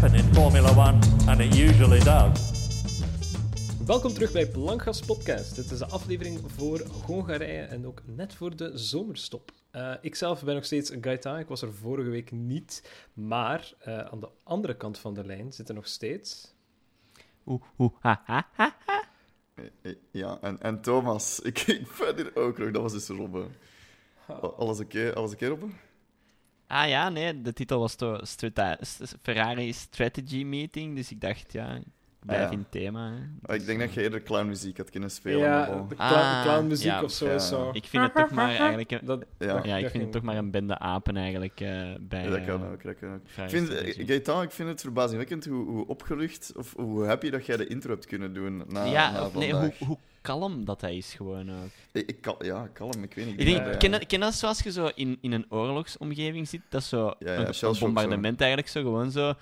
happen in Formula One, and it usually does. Welkom terug bij Blankgas Podcast. Dit is de aflevering voor Hongarije en ook net voor de zomerstop. Uh, ikzelf ben nog steeds Gaita. Ik was er vorige week niet. Maar uh, aan de andere kant van de lijn zitten nog steeds. Oeh, oeh, ha, ha, ha, ha. Ja, en, en Thomas. Ik, ben hier ook nog. Dat was dus Robben. Alles oké, alles oké, Robben? Ah ja, nee, de titel was toch Strata Ferrari Strategy Meeting. Dus ik dacht, ja, blijf Ah, ja. in het thema. hè. Ah, ik denk dat je eerder clownmuziek had kunnen spelen. ja, maar bon. de clown, Ah, clownmuziek ja. of zo. Ja. Ik vind het toch maar eigenlijk... een- Dat, Ja. ja, ik vind ging- het toch maar een bende apen eigenlijk eh, bij... Ja, dat kan eh, ook. Dat kan ook. Ik vind, eh, Gaëtan, ik vind het verbazingwekkend hoe, hoe opgelucht of hoe happy dat jij de intro hebt kunnen doen na, ja, na of nee, hoe kalm dat hij is gewoon ook. Ik, ja, kalm, ik weet niet. Ik denk, maar, ken, ken dat zoals je zo in, in een oorlogsomgeving zit, dat zo Ja, ja, een, bombardement eigenlijk zo gewoon zo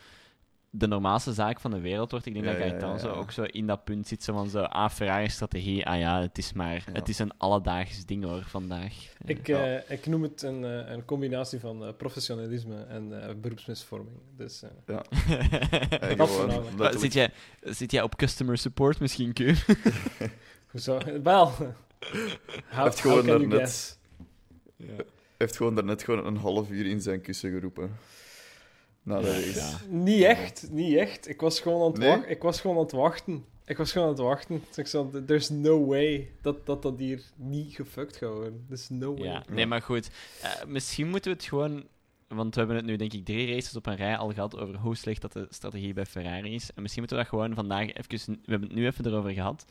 de normaalste zaak van de wereld wordt. Ik denk Ja, dat ja, zo ook zo in dat punt zit, zo van zo, ah, Ferrari-strategie, ah ja, het is maar, Ja. het is een alledaags ding hoor, vandaag. ik, Ja. eh, ik noem het een, eh, een combinatie van eh, professionalisme en eh, beroepsmisvorming. Dus eh, Ja, Dat eh, zit, jij, zit jij op customer support misschien, Q? hoe zou... Wel... Hij heeft gewoon daarnet- guess? heeft gewoon daarnet gewoon een half uur in zijn kussen geroepen. De race. Ja. Niet echt, niet echt. Ik was gewoon aan het, Nee? wachten. ik was gewoon aan het wachten. Ik was gewoon aan het wachten. Dus ik zei, there's no way dat dat, dat hier niet gefuckt gaat worden. There's no way. Ja, nee, maar goed. Eh, misschien moeten we het gewoon... Want we hebben het nu, denk ik, drie races op een rij al gehad over hoe slecht dat de strategie bij Ferrari is. En misschien moeten we dat gewoon vandaag even... We hebben het nu even erover gehad.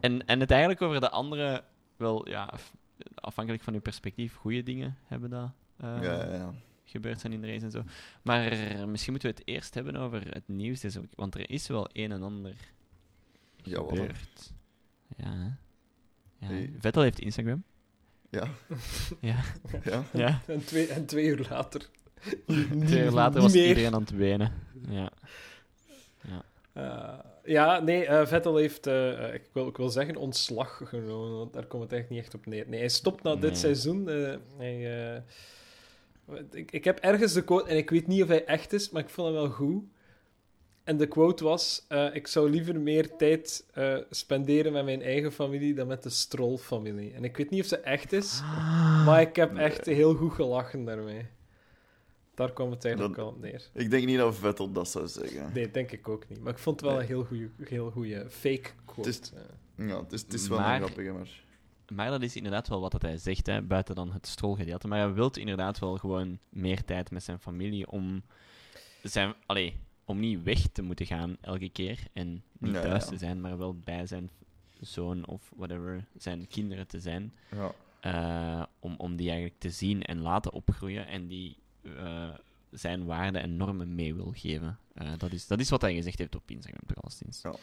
En, en het eigenlijk over de andere... Wel, ja, af- afhankelijk van uw perspectief, goede dingen hebben dat eh, Ja, ja, ja. gebeurd zijn in de race en zo. Maar misschien moeten we het eerst hebben over het nieuws week. Want er is wel een en ander Jawel. gebeurd. Ja, ja. Hey. Vettel heeft Instagram. Ja, Ja. ja. ja. En, twee, en twee uur later... Twee jaar later was iedereen aan het wenen. Ja. Eh, ja, nee, eh, Vettel heeft, eh, ik, wil, ik wil zeggen, ontslag genomen, want daar komt het eigenlijk niet echt op neer. Nee, hij stopt na Nee. dit seizoen. hij, ik, ik heb ergens de quote, en ik weet niet of hij echt is, maar ik vond hem wel goed. En de quote was: Ik zou liever meer tijd spenderen met mijn eigen familie dan met de Stroll-familie. En ik weet niet of ze echt is, maar ik heb echt heel goed gelachen daarmee. Daar kwam het eigenlijk Dat- al op neer. Ik denk niet dat Vettel dat zou zeggen. Nee, denk ik ook niet. Maar ik vond het wel Nee. een heel goede heel goeie fake quote. Het is- eh. Ja, het is, het is wel Maar- een grappige, maar... Maar dat is inderdaad wel wat dat hij zegt, hè, buiten dan het strolgedeelte. Maar hij wil inderdaad wel gewoon meer tijd met zijn familie om, zijn, allee, om niet weg te moeten gaan elke keer en niet thuis ja. te zijn, maar wel bij zijn zoon of whatever, zijn kinderen te zijn. Ja. eh, om, om die eigenlijk te zien en laten opgroeien en die eh, zijn waarden en normen mee wil geven. Eh, dat, is, dat is wat hij gezegd heeft op Instagram, toch alleszins. Ja.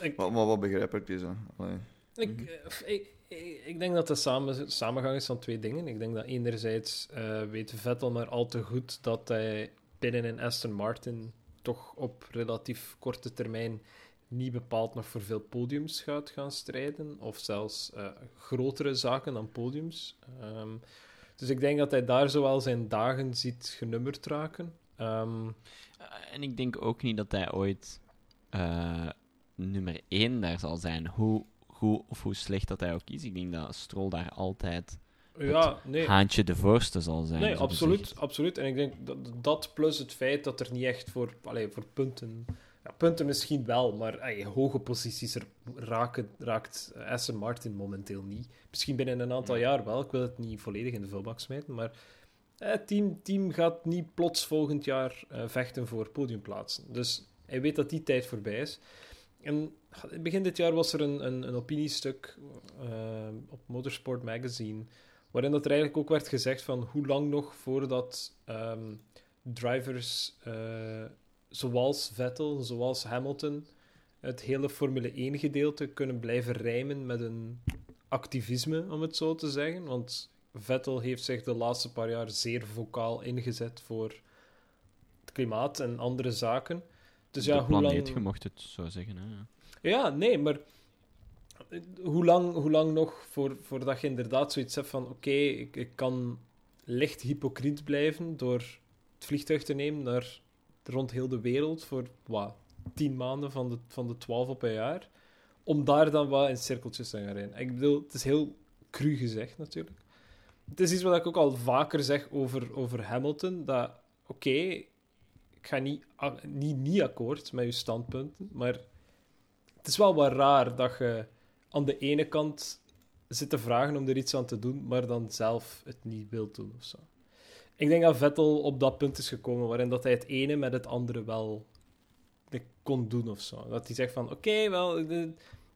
Ik, Maar, maar wat begrijpelijk is, hè. Allee. ik, eh, ik, ik, ik denk dat de samen, samengang is van twee dingen. Ik denk dat enerzijds eh, weet Vettel maar al te goed dat hij binnen in Aston Martin toch op relatief korte termijn niet bepaald nog voor veel podiums gaat gaan strijden. Of zelfs eh, grotere zaken dan podiums. Ehm, dus ik denk dat hij daar zowel zijn dagen ziet genummerd raken. Ehm, Eh, en ik denk ook niet dat hij ooit eh, nummer 1 daar zal zijn. Hoe goed of hoe slecht dat hij ook is. Ik denk dat Stroll daar altijd ja, nee. haantje de voorste zal zijn. Nee, absoluut, absoluut. En ik denk dat dat plus het feit dat er niet echt voor, allee, voor punten... Ja, punten misschien wel, maar ey, hoge posities raken, raakt Aston Martin momenteel niet. Misschien binnen een aantal jaar wel. Ik wil het niet volledig in de vuilbak smijten, maar eh, het team, team gaat niet plots volgend jaar eh, vechten voor podiumplaatsen. Dus hij weet dat die tijd voorbij is. En begin dit jaar was er een, een, een opiniestuk eh, op Motorsport Magazine waarin dat er eigenlijk ook werd gezegd van hoe lang nog voordat ehm, drivers eh, zoals Vettel, zoals Hamilton, het hele Formule 1 gedeelte kunnen blijven rijmen met een activisme, om het zo te zeggen. Want Vettel heeft zich de laatste paar jaar zeer vocaal ingezet voor het klimaat en andere zaken. Dus ja, de hoe planeet, lang... je mocht het zo zeggen. Hè? ja. Nee, maar hoe lang, hoe lang nog voor, voordat je inderdaad zoiets hebt van oké, ik, ik kan licht hypocriet blijven door het vliegtuig te nemen naar rond heel de wereld voor wat, tien maanden van de, van de twaalf op een jaar. Om daar dan wat in cirkeltjes te gaan rijden. Ik bedoel, het is heel cru gezegd natuurlijk. Het is iets wat ik ook al vaker zeg over, over Hamilton. Dat, oké, ik ga niet, niet, niet akkoord met je standpunten, maar het is wel wat raar dat je aan de ene kant zit te vragen om er iets aan te doen, maar dan zelf het niet wilt doen of zo. Ik denk dat Vettel op dat punt is gekomen waarin dat hij het ene met het andere wel de- kon doen of zo. Dat hij zegt van, oké, wel, de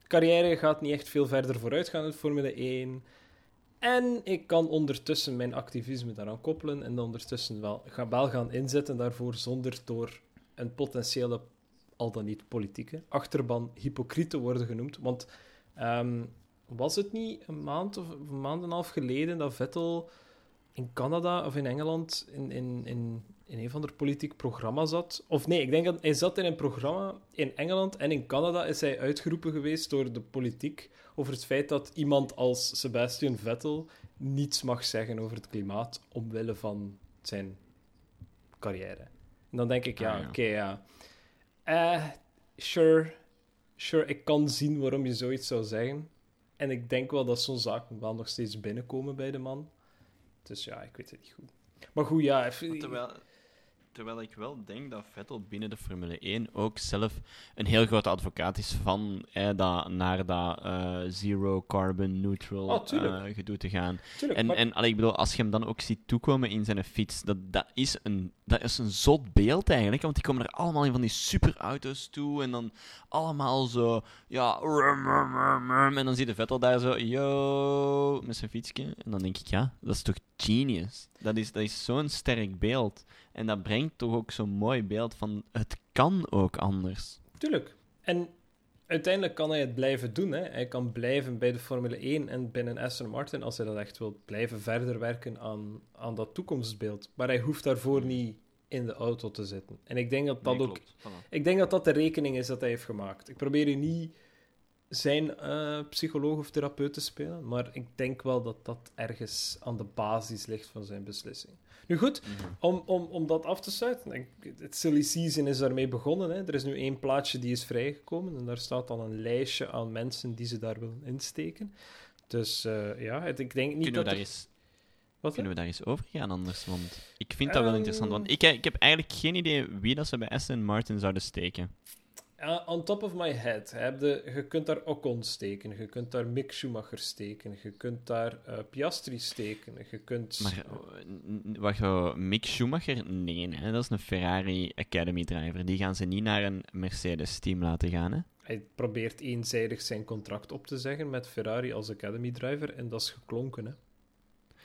carrière gaat niet echt veel verder vooruit gaan in Formule 1. En ik kan ondertussen mijn activisme daaraan koppelen en ondertussen wel, ga, wel gaan inzetten daarvoor zonder door een potentiële, al dan niet politieke, achterban hypocriet te worden genoemd. Want ehm, was het niet een maand of een maand en een half geleden dat Vettel in Canada of in Engeland in, in, in, in een van de politiek programma zat? Of nee, ik denk dat hij zat in een programma in Engeland en in Canada is hij uitgeroepen geweest door de politiek over het feit dat iemand als Sebastian Vettel niets mag zeggen over het klimaat omwille van zijn carrière. En dan denk ik, ja, Ah, ja. oké, ja. Eh, sure, sure, ik kan zien waarom je zoiets zou zeggen. En ik denk wel dat zo'n zaken wel nog steeds binnenkomen bij de man. Dus ja, ik weet het niet goed. Maar goed, ja. Terwijl, terwijl ik wel denk dat Vettel binnen de Formule 1 ook zelf een heel grote advocaat is van eh, dat, naar dat eh, zero carbon neutral Oh, eh, gedoe te gaan. Tuurlijk, En, maar- en allee, ik bedoel, als je hem dan ook ziet toekomen in zijn fiets, dat, dat, is een, dat is een zot beeld eigenlijk. Want die komen er allemaal in van die superauto's toe en dan allemaal zo, ja, rum, rum, rum, rum. en dan zie je Vettel daar zo, yo, met zijn fietsje. En dan denk ik, ja, dat is toch genius. Dat is, dat is zo'n sterk beeld. En dat brengt toch ook zo'n mooi beeld van, het kan ook anders. Tuurlijk. En uiteindelijk kan hij het blijven doen. Hè. Hij kan blijven bij de Formule 1 en binnen Aston Martin als hij dat echt wil blijven verder werken aan, aan dat toekomstbeeld. Maar hij hoeft daarvoor niet in de auto te zitten. En ik denk dat dat Nee, ook. Voilà. Ik denk dat dat de rekening is dat hij heeft gemaakt. Ik probeer hier niet zijn eh, psycholoog of therapeut te spelen, maar ik denk wel dat dat ergens aan de basis ligt van zijn beslissing. Nu goed, om, om, om dat af te sluiten, het silly season is daarmee begonnen. Hè. Er is nu één plaatje die is vrijgekomen en daar staat dan een lijstje aan mensen die ze daar willen insteken. Dus eh, ja, het- ik denk niet Kunnen we dat daar er- eens Wat? Kunnen we daar eens over gaan anders? Want ik vind dat wel Ehm. interessant. Want ik, ik heb eigenlijk geen idee wie dat ze bij Aston Martin zouden steken. Uh, on top of my head. Heb je, je kunt daar Ocon steken, je kunt daar Mick Schumacher steken, je kunt daar eh, Piastri steken, je kunt... Maar eh, wacht, oh, Mick Schumacher? Nee, hè, dat is een Ferrari Academy driver. Die gaan ze niet naar een Mercedes team laten gaan. Hè? Hij probeert eenzijdig zijn contract op te zeggen met Ferrari als Academy driver en dat is geklonken,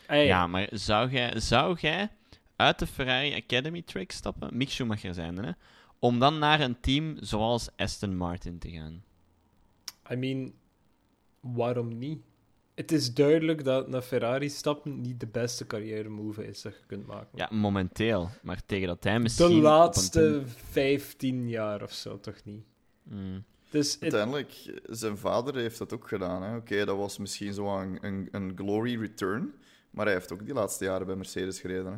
hè. Ja, maar zou jij, zou jij uit de Ferrari Academy track stappen, Mick Schumacher zijn, hè, om dan naar een team zoals Aston Martin te gaan? I mean, waarom niet? Het is duidelijk dat naar Ferrari stappen niet de beste carrière move is dat je kunt maken. Ja, momenteel. Maar tegen dat hij misschien... de laatste punt- 15 jaar of zo, toch niet? Mm. Dus het, Uiteindelijk, zijn vader heeft dat ook gedaan. hè. Oké, dat was misschien zo een, een, een glory return. Maar hij heeft ook die laatste jaren bij Mercedes gereden. Hè.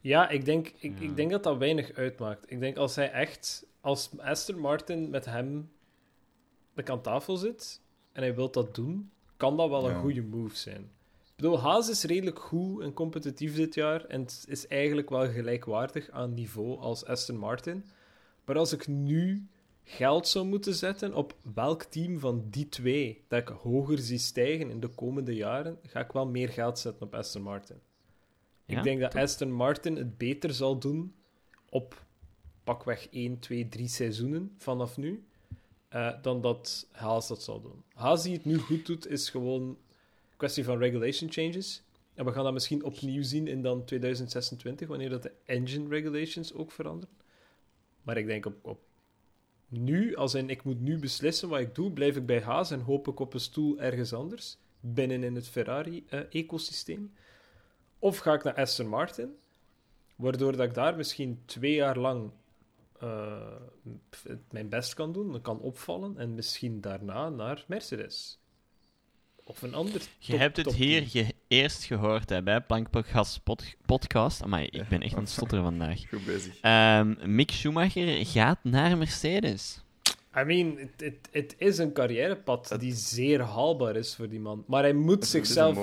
Ja, ik denk, ik, Ja. ik denk dat dat weinig uitmaakt. Ik denk als hij echt, als Aston Martin met hem like, aan tafel zit en hij wil dat doen, kan dat wel een goede move zijn. Ik bedoel, Haas is redelijk goed en competitief dit jaar en het is eigenlijk wel gelijkwaardig aan niveau als Aston Martin. Maar als ik nu geld zou moeten zetten op welk team van die twee dat ik hoger zie stijgen in de komende jaren, ga ik wel meer geld zetten op Aston Martin. Ja, ik denk dat Aston Martin het beter zal doen op pakweg 1, 2, 3 seizoenen vanaf nu, eh, dan dat Haas dat zal doen. Haas die het nu goed doet, is gewoon een kwestie van regulation changes. En we gaan dat misschien opnieuw zien in dan 2026, wanneer dat de engine regulations ook veranderen. Maar ik denk op, op nu, als in ik moet nu beslissen wat ik doe, blijf ik bij Haas en hoop ik op een stoel ergens anders, binnen in het Ferrari-ecosysteem. Of ga ik naar Aston Martin, waardoor dat ik daar misschien twee jaar lang eh, mijn best kan doen, kan opvallen, en misschien daarna naar Mercedes. Of een ander Je hebt het hier ge- eerst gehoord hè, bij Plankpodcast pod podcast. Amai, ik ben echt aan het stotteren vandaag. Goed bezig. Ehm, Mick Schumacher gaat naar Mercedes. I mean, het- is een carrièrepad die zeer haalbaar is voor die man. Maar hij moet zichzelf.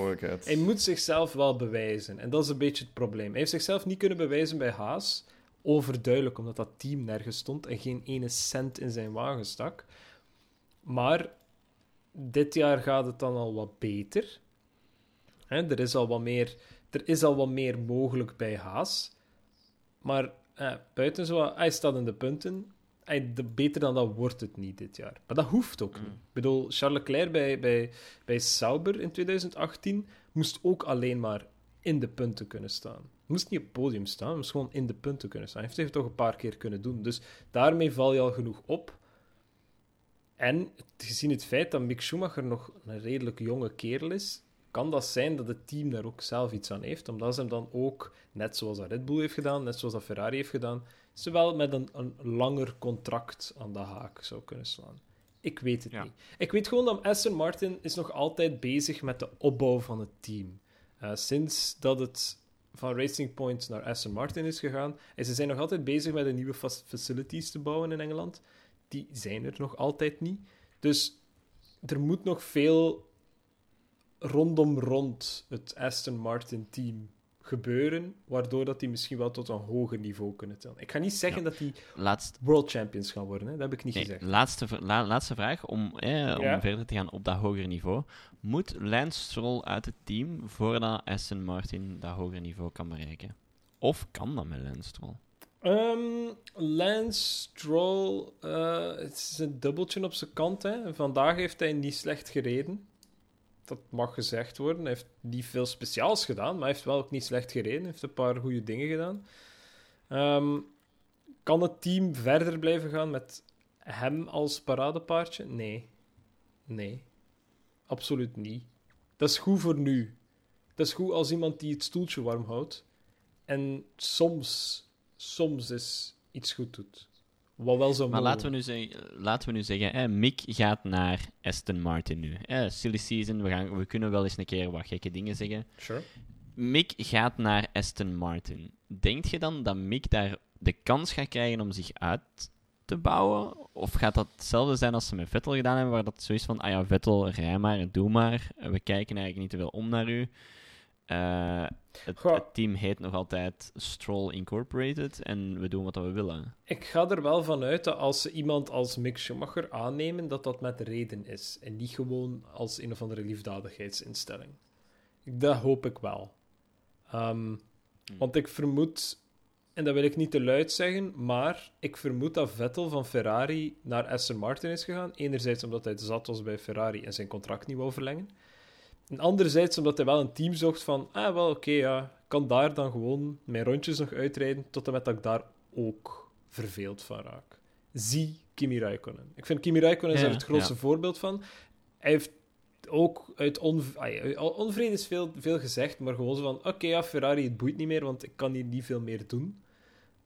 Hij moet zichzelf wel bewijzen. En dat is een beetje het probleem. Hij heeft zichzelf niet kunnen bewijzen bij Haas. Overduidelijk, omdat dat team nergens stond en geen ene cent in zijn wagen stak. Maar dit jaar gaat het dan al wat beter. Er, is al wat meer, er is al wat meer mogelijk bij Haas. Maar eh, buiten zo, hij staat in de punten. De, beter dan dat wordt het niet dit jaar. Maar dat hoeft ook niet. Ik bedoel, Charles Leclerc bij, bij, bij Sauber in 2018 moest ook alleen maar in de punten kunnen staan. Moest niet op het podium staan, moest gewoon in de punten kunnen staan. Hij heeft het toch een paar keer kunnen doen. Dus daarmee val je al genoeg op. En gezien het feit dat Mick Schumacher nog een redelijk jonge kerel is, kan dat zijn dat het team daar ook zelf iets aan heeft. Omdat ze hem dan ook, net zoals dat Red Bull heeft gedaan, net zoals dat Ferrari heeft gedaan, ze wel met een, een langer contract aan de haak zou kunnen slaan. Ik weet het Ja. niet. Ik weet gewoon dat Aston Martin is nog altijd bezig met de opbouw van het team. Eh, sinds dat het van Racing Point naar Aston Martin is gegaan, en ze zijn nog altijd bezig met de nieuwe facilities te bouwen in Engeland. Die zijn er nog altijd niet. Dus er moet nog veel rondom rond het Aston Martin team gebeuren, waardoor dat die misschien wel tot een hoger niveau kunnen tellen. Ik ga niet zeggen dat die Laatst, world champions gaan worden, hè? dat heb ik niet nee, gezegd. laatste, la- laatste vraag, om, eh, om Ja. verder te gaan op dat hogere niveau. Moet Lance Stroll uit het team voordat Aston Martin dat hogere niveau kan bereiken? Of kan dat met Lance Stroll? Ehm, Lance Stroll, eh, het is een dubbeltje op zijn kant. Hè. Vandaag heeft hij niet slecht gereden. Dat mag gezegd worden. Hij heeft niet veel speciaals gedaan, maar hij heeft wel ook niet slecht gereden. Hij heeft een paar goede dingen gedaan. Ehm, kan het team verder blijven gaan met hem als paradepaardje? Nee. Nee. Absoluut niet. Dat is goed voor nu. Dat is goed als iemand die het stoeltje warm houdt. En soms, soms is iets goed doet. Wat wel zo Maar laten we nu, zeggen, laten we nu zeggen, hè, Mick gaat naar Aston Martin nu. Hè, silly season, we, gaan, we kunnen wel eens een keer wat gekke dingen zeggen. Sure. Mick gaat naar Aston Martin. Denkt je dan dat Mick daar de kans gaat krijgen om zich uit te bouwen? Of gaat dat hetzelfde zijn als ze met Vettel gedaan hebben, waar dat zo is van, ah ja, Vettel, rij maar, doe maar. We kijken eigenlijk niet te veel om naar u. Eh, het, Goh. het team heet nog altijd Stroll Incorporated en we doen wat we willen. Ik ga er wel van uit dat als ze iemand als Mick Schumacher aannemen, dat dat met reden is. En niet gewoon als een of andere liefdadigheidsinstelling. Dat hoop ik wel. Ehm, Want ik vermoed, en dat wil ik niet te luid zeggen, maar ik vermoed dat Vettel van Ferrari naar Aston Martin is gegaan. Enerzijds omdat hij zat was bij Ferrari en zijn contract niet wou verlengen. En anderzijds omdat hij wel een team zocht van, ah wel oké, ja, ik kan daar dan gewoon mijn rondjes nog uitrijden, tot en met dat ik daar ook verveeld van raak. Zie Kimi Räikkönen. Ik vind Kimi Räikkönen is Ja, er het grootste ja. voorbeeld van. Hij heeft ook uit onv onvrede is veel, veel gezegd, maar gewoon zo van: oké, ja, Ferrari, het boeit niet meer, want ik kan hier niet veel meer doen.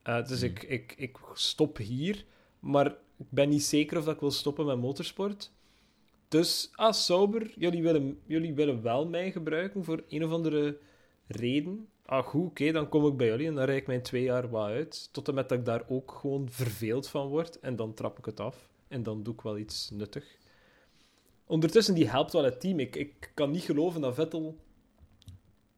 Uh, dus ik, ik, ik stop hier, maar ik ben niet zeker of dat ik wil stoppen met motorsport. Dus, ah, Sauber, jullie willen, jullie willen wel mij gebruiken voor een of andere reden. Ah, goed, oké, okay, dan kom ik bij jullie en dan rijd ik mijn twee jaar wat uit. Tot en met dat ik daar ook gewoon verveeld van word. En dan trap ik het af. En dan doe ik wel iets nuttig. Ondertussen, die helpt wel het team. Ik, ik kan niet geloven dat Vettel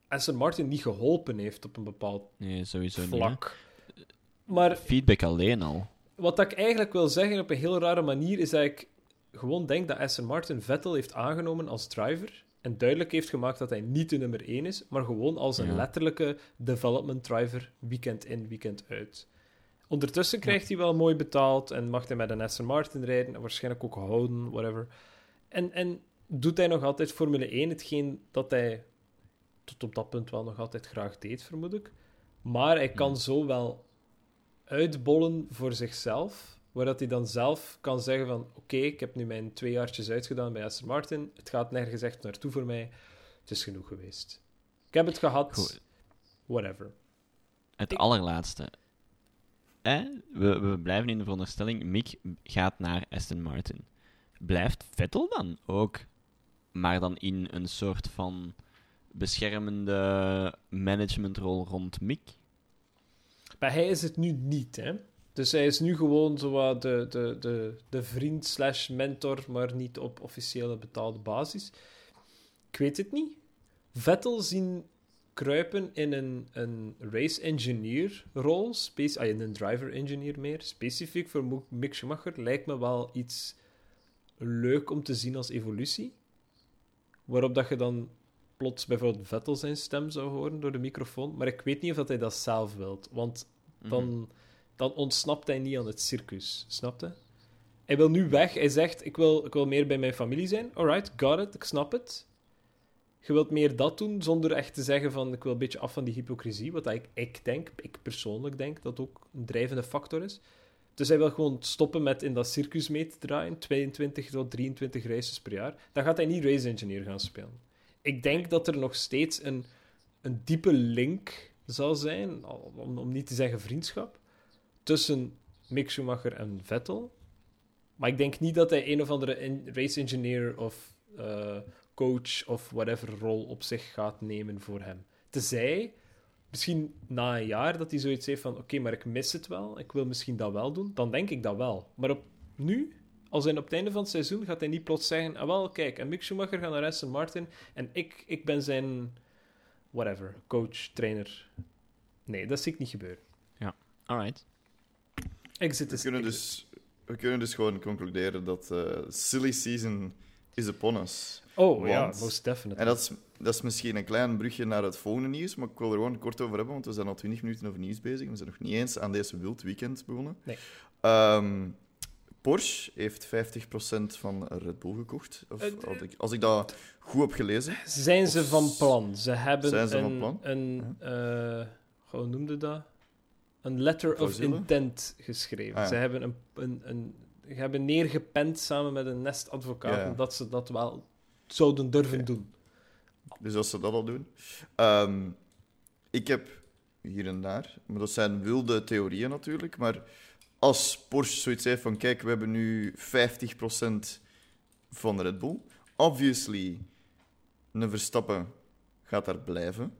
Aston Martin niet geholpen heeft op een bepaald nee, sowieso vlak. Niet, maar Feedback alleen al. Wat ik eigenlijk wil zeggen op een heel rare manier, is dat ik gewoon denk dat Aston Martin Vettel heeft aangenomen als driver en duidelijk heeft gemaakt dat hij niet de nummer 1 is, maar gewoon als een Ja. letterlijke development driver, weekend in, weekend uit. Ondertussen krijgt hij wel mooi betaald en mag hij met een Aston Martin rijden en waarschijnlijk ook houden, whatever. En, en doet hij nog altijd Formule 1, hetgeen dat hij tot op dat punt wel nog altijd graag deed, vermoed ik. Maar hij kan Ja. zo wel uitbollen voor zichzelf, waar dat hij dan zelf kan zeggen van oké, ik heb nu mijn twee jaartjes uitgedaan bij Aston Martin, het gaat nergens echt naartoe voor mij, het is genoeg geweest. Ik heb het gehad, Goed. whatever. Het Ik- allerlaatste. Eh? We, we blijven in de veronderstelling, Mick gaat naar Aston Martin. Blijft Vettel dan ook maar dan in een soort van beschermende managementrol rond Mick. Maar hij is het nu niet, hè. Dus hij is nu gewoon zo wat de, de, de, de vriend slash mentor, maar niet op officiële betaalde basis. Ik weet het niet. Vettel zien kruipen in een, een race engineer rol, ah, in een driver engineer meer, specifiek voor Mick Schumacher, lijkt me wel iets leuk om te zien als evolutie. Waarop dat je dan plots bijvoorbeeld Vettel zijn stem zou horen door de microfoon, maar ik weet niet of dat hij dat zelf wilt, want dan, dan ontsnapt hij niet aan het circus. Snapte? Hij wil nu weg. Hij zegt: ik wil, ik wil meer bij mijn familie zijn. Alright, got it, ik snap het. Je wilt meer dat doen zonder echt te zeggen: van ik wil een beetje af van die hypocrisie. Wat ik, ik denk, ik persoonlijk denk dat ook een drijvende factor is. Dus hij wil gewoon stoppen met in dat circus mee te draaien, 22 tot 23 races per jaar. Dan gaat hij niet race engineer gaan spelen. Ik denk dat er nog steeds een, een diepe link zal zijn, om, om niet te zeggen vriendschap, tussen Mick Schumacher en Vettel. Maar ik denk niet dat hij een of andere race engineer of eh, coach of whatever rol op zich gaat nemen voor hem. Tenzij, misschien na een jaar, dat hij zoiets heeft van: oké, maar ik mis het wel, ik wil misschien dat wel doen, dan denk ik dat wel. Maar op, nu, als hij op het einde van het seizoen, gaat hij niet plots zeggen: ah wel, kijk, en Mick Schumacher gaat naar Aston Martin en ik, ik ben zijn, whatever, coach, trainer. Nee, dat zie ik niet gebeuren. Alright. Exit We kunnen, exit. dus, we kunnen dus gewoon concluderen dat eh silly season is upon us. Oh ja, most definitely. En dat is, dat is misschien een klein brugje naar het volgende nieuws, maar ik wil er gewoon kort over hebben, want we zijn al 20 minuten over nieuws bezig. We zijn nog niet eens aan deze wild weekend begonnen. Nee. Ehm, Porsche heeft 50% van Red Bull gekocht. Of, als, ik, als ik dat goed heb gelezen. Zijn ze van plan? Ze hebben Zijn ze een, van plan? een eh, hoe noemde dat? Een letter of intent geschreven. Ah, ja. Ze hebben een, een, een, ze hebben neergepend samen met een nest advocaten Ja, ja. dat ze dat wel zouden durven doen. Dus als ze dat al doen. Ehm, ik heb hier en daar, maar dat zijn wilde theorieën natuurlijk. Maar als Porsche zoiets heeft van: kijk, we hebben nu 50% van Red Bull. Obviously, een Verstappen gaat daar blijven.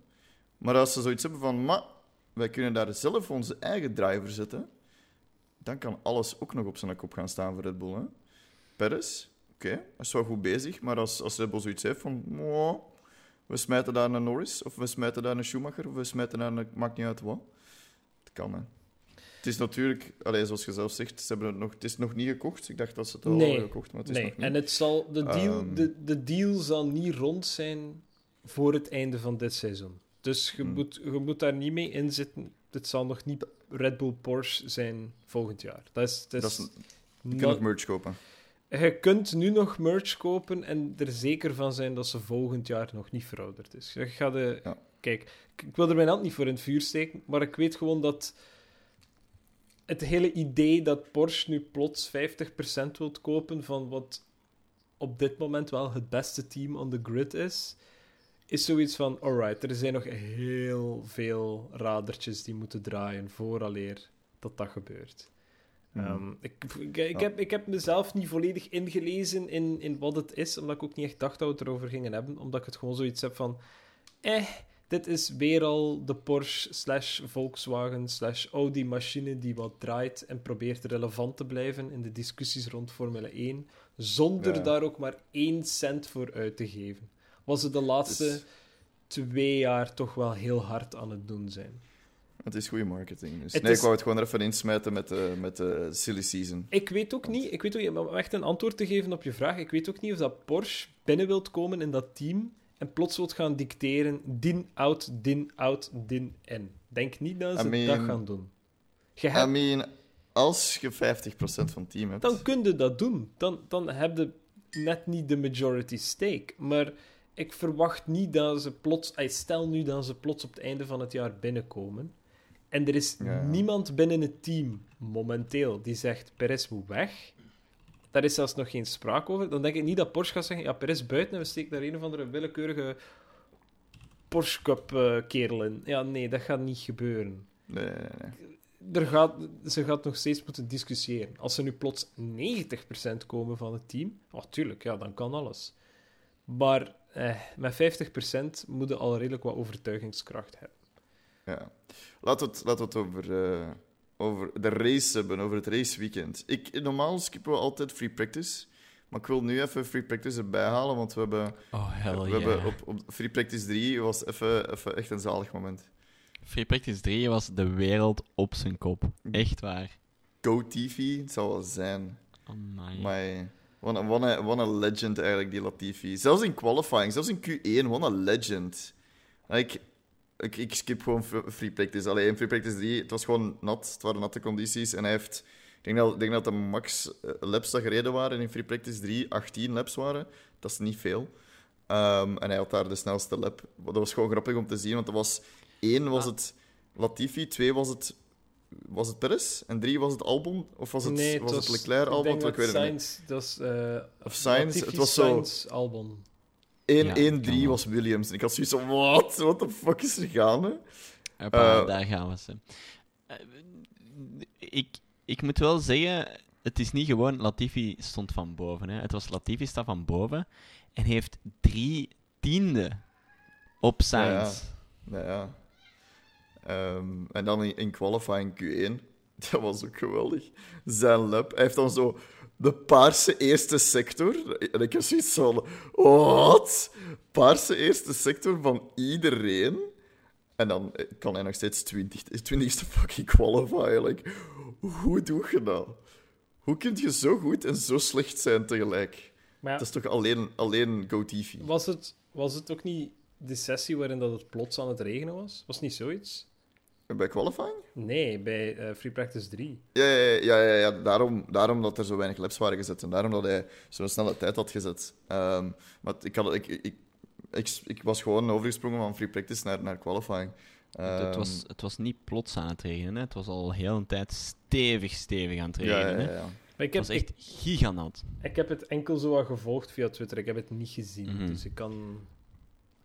Maar als ze zoiets hebben van: maar wij kunnen daar zelf onze eigen driver zetten, dan kan alles ook nog op zijn kop gaan staan voor Red Bull. Hè? Perez, oké, hij is wel goed bezig. Maar als, als Red Bull zoiets heeft van: "Mwah, we smijten daar een Norris, of we smijten daar een Schumacher, of we smijten daar een... Maakt niet uit wat. Het kan, hè. Het is natuurlijk... Allee, zoals je zelf zegt, ze hebben het, nog, het is nog niet gekocht. Ik dacht dat ze het al Nee. hadden gekocht, maar het is nee, nog niet. en het zal, de, deal, Ehm. de, de deal zal niet rond zijn voor het einde van dit seizoen. Dus je, Hmm. moet, je moet daar niet mee inzitten. Het zal nog niet Red Bull Porsche zijn volgend jaar. Dat is, dat Dat is is, je kunt nog merch kopen. Je kunt nu nog merch kopen en er zeker van zijn dat ze volgend jaar nog niet verouderd is. Je gaat de... Ja. Kijk, ik, ik wil er mijn hand niet voor in het vuur steken, maar ik weet gewoon dat het hele idee dat Porsche nu plots 50% wilt kopen van wat op dit moment wel het beste team on the grid is, is zoiets van, alright, er zijn nog heel veel radertjes die moeten draaien vooraleer dat dat gebeurt. Mhm. Ehm, ik, ik, heb, ik heb mezelf niet volledig ingelezen in, in wat het is, omdat ik ook niet echt dacht dat we het erover gingen hebben. Omdat ik het gewoon zoiets heb van... Eh, dit is weer al de Porsche slash Volkswagen slash Audi machine die wat draait en probeert relevant te blijven in de discussies rond Formule 1, zonder Ja. daar ook maar één cent voor uit te geven. Was het de laatste Dus- twee jaar toch wel heel hard aan het doen zijn. Het is goede marketing. Dus nee, is- ik wou het gewoon er even insmijten met de, met de silly season. Ik weet ook niet, ik weet ook niet, om echt een antwoord te geven op je vraag, ik weet ook niet of dat Porsche binnen wilt komen in dat team en plots wilt gaan dicteren, din out, din out, din in. Denk niet dat ze I mean- dat gaan doen. Je I hebt, mean, als je 50% van het team hebt... dan kun je dat doen. Dan, dan heb je net niet de majority stake. Maar ik verwacht niet dat ze plots, stel nu dat ze plots op het einde van het jaar binnenkomen. En er is Ja. niemand binnen het team momenteel die zegt: Perez moet weg. Daar is zelfs nog geen sprake over. Dan denk ik niet dat Porsche gaat zeggen: Ja, Perez buiten en we steken daar een of andere willekeurige Porsche Cup eh, kerel in. Ja, nee, dat gaat niet gebeuren. Nee, nee, nee. Er gaat, ze gaat nog steeds moeten discussiëren. Als ze nu plots 90% komen van het team, oh, tuurlijk, ja, dan kan alles. Maar eh, met 50% moet je al redelijk wat overtuigingskracht hebben. Ja. Laten we het, laten we het over, eh, over de race hebben, over het raceweekend. Ik, normaal skippen we altijd free practice. Maar ik wil nu even free practice erbij halen, want we hebben, Oh, hell we yeah. hebben op, op free practice 3 was even, even echt een zalig moment. Free Practice 3 was de wereld op zijn kop. Echt waar. Go TV, het zal wel zijn. Oh my. Maar wat een, wat, een, wat een legend eigenlijk, die Latifi. Zelfs in qualifying, zelfs in Q1, wat een legend. Ik, ik, ik skip gewoon free practice. Alleen in free practice 3, het was gewoon nat. Het waren natte condities. En hij heeft... Ik denk dat, ik denk dat de max eh, laps dat gereden waren in free practice 3 18 laps waren. Dat is niet veel. Ehm, en hij had daar de snelste lap. Dat was gewoon grappig om te zien, want er was... één was Ah. het Latifi, twee was het... Was het Perez? En drie was het Albon? Of was het, nee, was het was- Leclerc, ik Albon? denk Ik weet dat het niet. Dat is... eh Of Latifi, het was zo- Sainz, Albon. 1, Ja, 1 kan 3 wel. was Williams. En ik had zoiets van, wat? What the fuck is er gaande? Hoppa, Eh, daar gaan we ze. Eh, ik, ik moet wel zeggen, het is niet gewoon Latifi stond van boven. Hè. Het was Latifi staat van boven en heeft drie tiende op Sainz. Nou ja. Ehm, en dan in, in qualifying Q1. Dat was ook geweldig. Zijn lap. Hij heeft dan zo de paarse eerste sector. En ik heb zoiets van... Wat? Paarse eerste sector van iedereen. En dan eh, kan hij nog steeds 20, 20ste fucking qualifyen. Like, hoe doe je dat? Hoe kun je zo goed en zo slecht zijn tegelijk? Maar ja, Dat is toch alleen, alleen GoTV? was, het, was het ook niet de sessie waarin dat het plots aan het regenen was? Was het niet zoiets? Bij qualifying? Nee, bij eh, Free Practice 3. Ja, ja, ja, ja, ja. Daarom, daarom dat er zo weinig laps waren gezet en daarom dat hij zo'n snelle tijd had gezet. Ehm, maar ik, had, ik, ik, ik, ik was gewoon overgesprongen van free practice naar, naar qualifying. het, Ehm, was, het was niet plots aan het regenen. Hè. Het was al heel een tijd stevig, stevig aan het regenen. ja, hè. ja, ja. Maar ik Het heb, was echt giganat. ik, ik heb het enkel zo wat gevolgd via Twitter. Ik heb het niet gezien, Mhm. dus ik kan,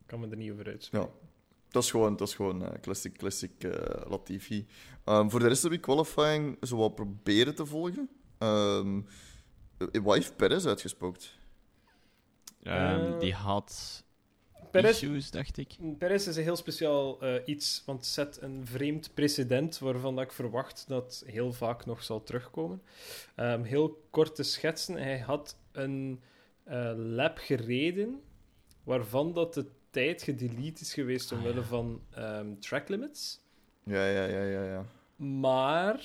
kan me er niet over uitspreken. Ja. Dat is gewoon, dat is gewoon eh, classic, classic eh, Latifi. Ehm, voor de rest heb ik qualifying zo wat proberen te volgen. Ehm eh, wat heeft Perez uitgespookt? Ehm, Eh, die had Perez, issues, dacht ik. Perez is een heel speciaal eh, iets, want het zet een vreemd precedent waarvan dat ik verwacht dat heel vaak nog zal terugkomen. Ehm, heel kort te schetsen, hij had een eh, lap gereden waarvan dat de tijd gedelete is geweest Ah, omwille ja. van ehm, track limits. Ja, ja, ja, ja, ja. Maar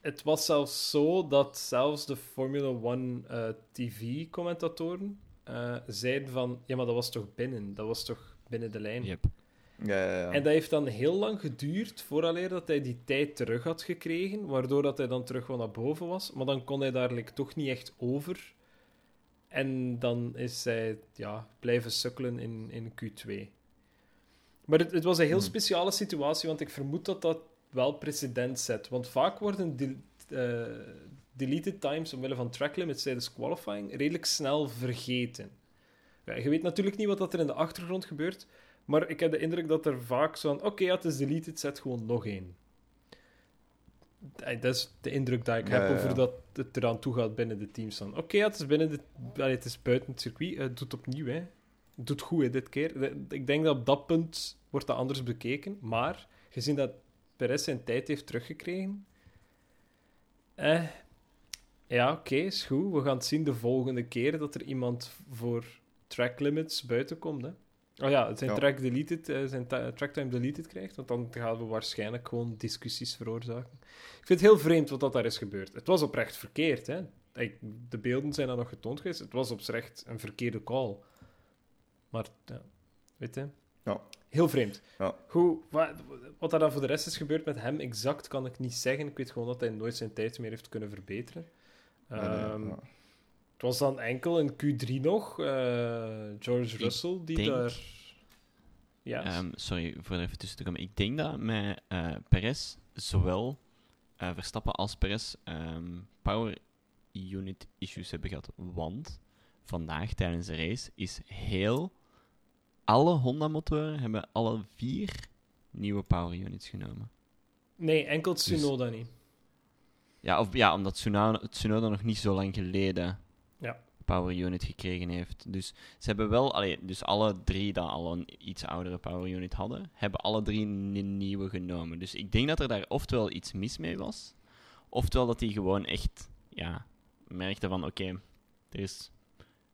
het was zelfs zo dat zelfs de Formula One eh, TV-commentatoren eh, zeiden van... Ja, maar dat was toch binnen? Dat was toch binnen de lijn? Yep. ja, ja, ja. En dat heeft dan heel lang geduurd vooraleer dat hij die tijd terug had gekregen, waardoor dat hij dan terug wel naar boven was. Maar dan kon hij daar like, toch niet echt over. En dan is hij ja, blijven sukkelen in, in Q2. Maar het, het was een heel Hmm. speciale situatie, want ik vermoed dat dat wel precedent zet. Want vaak worden de, eh, deleted times omwille van track limits tijdens qualifying redelijk snel vergeten. Ja, je weet natuurlijk niet wat er in de achtergrond gebeurt, maar ik heb de indruk dat er vaak zo van... Oké, ja, het is deleted, zet gewoon nog één. Dat is de indruk die ik heb ja, over dat het eraan toe gaat binnen de teams. Oké, het is binnen de... allee, het is buiten het circuit. eh, het opnieuw, hè. Het goed, hè, dit keer. Ik denk dat op dat punt wordt dat anders bekeken. Maar, gezien dat Perez zijn tijd heeft teruggekregen... Eh, ja, oké, is goed. We gaan het zien de volgende keer dat er iemand voor track limits buiten komt. Hè. Oh ja, zijn Ja. track deleted, eh, zijn tracktime deleted krijgt, want dan gaan we waarschijnlijk gewoon discussies veroorzaken. Ik vind het heel vreemd wat dat daar is gebeurd. Het was oprecht verkeerd, hè. De beelden zijn dan nog getoond geweest. Het was oprecht een verkeerde call. Maar, ja, weet je. Ja. Heel vreemd. Ja. Goed, wat, wat er dan voor de rest is gebeurd met hem exact kan ik niet zeggen. Ik weet gewoon dat hij nooit zijn tijd meer heeft kunnen verbeteren. Nee, nee, Ehm, was dan enkel in Q3 nog eh, George Russell die denk- daar. Ja, Ehm, sorry voor even tussen te komen. Ik denk dat met eh Perez zowel eh, Verstappen als Perez ehm, power unit issues hebben gehad. Want vandaag tijdens de race is heel. Alle Honda-motoren hebben alle vier nieuwe power units genomen. nee, enkel Tsunoda niet. Ja, of, ja omdat Tsunoda, Tsunoda nog niet zo lang geleden. Power unit gekregen heeft. Dus ze hebben wel, allee, dus alle drie die al een iets oudere power unit hadden, hebben alle drie een nieuwe genomen. Dus ik denk dat er daar oftewel iets mis mee was, oftewel dat die gewoon echt, ja, merkten van oké, er is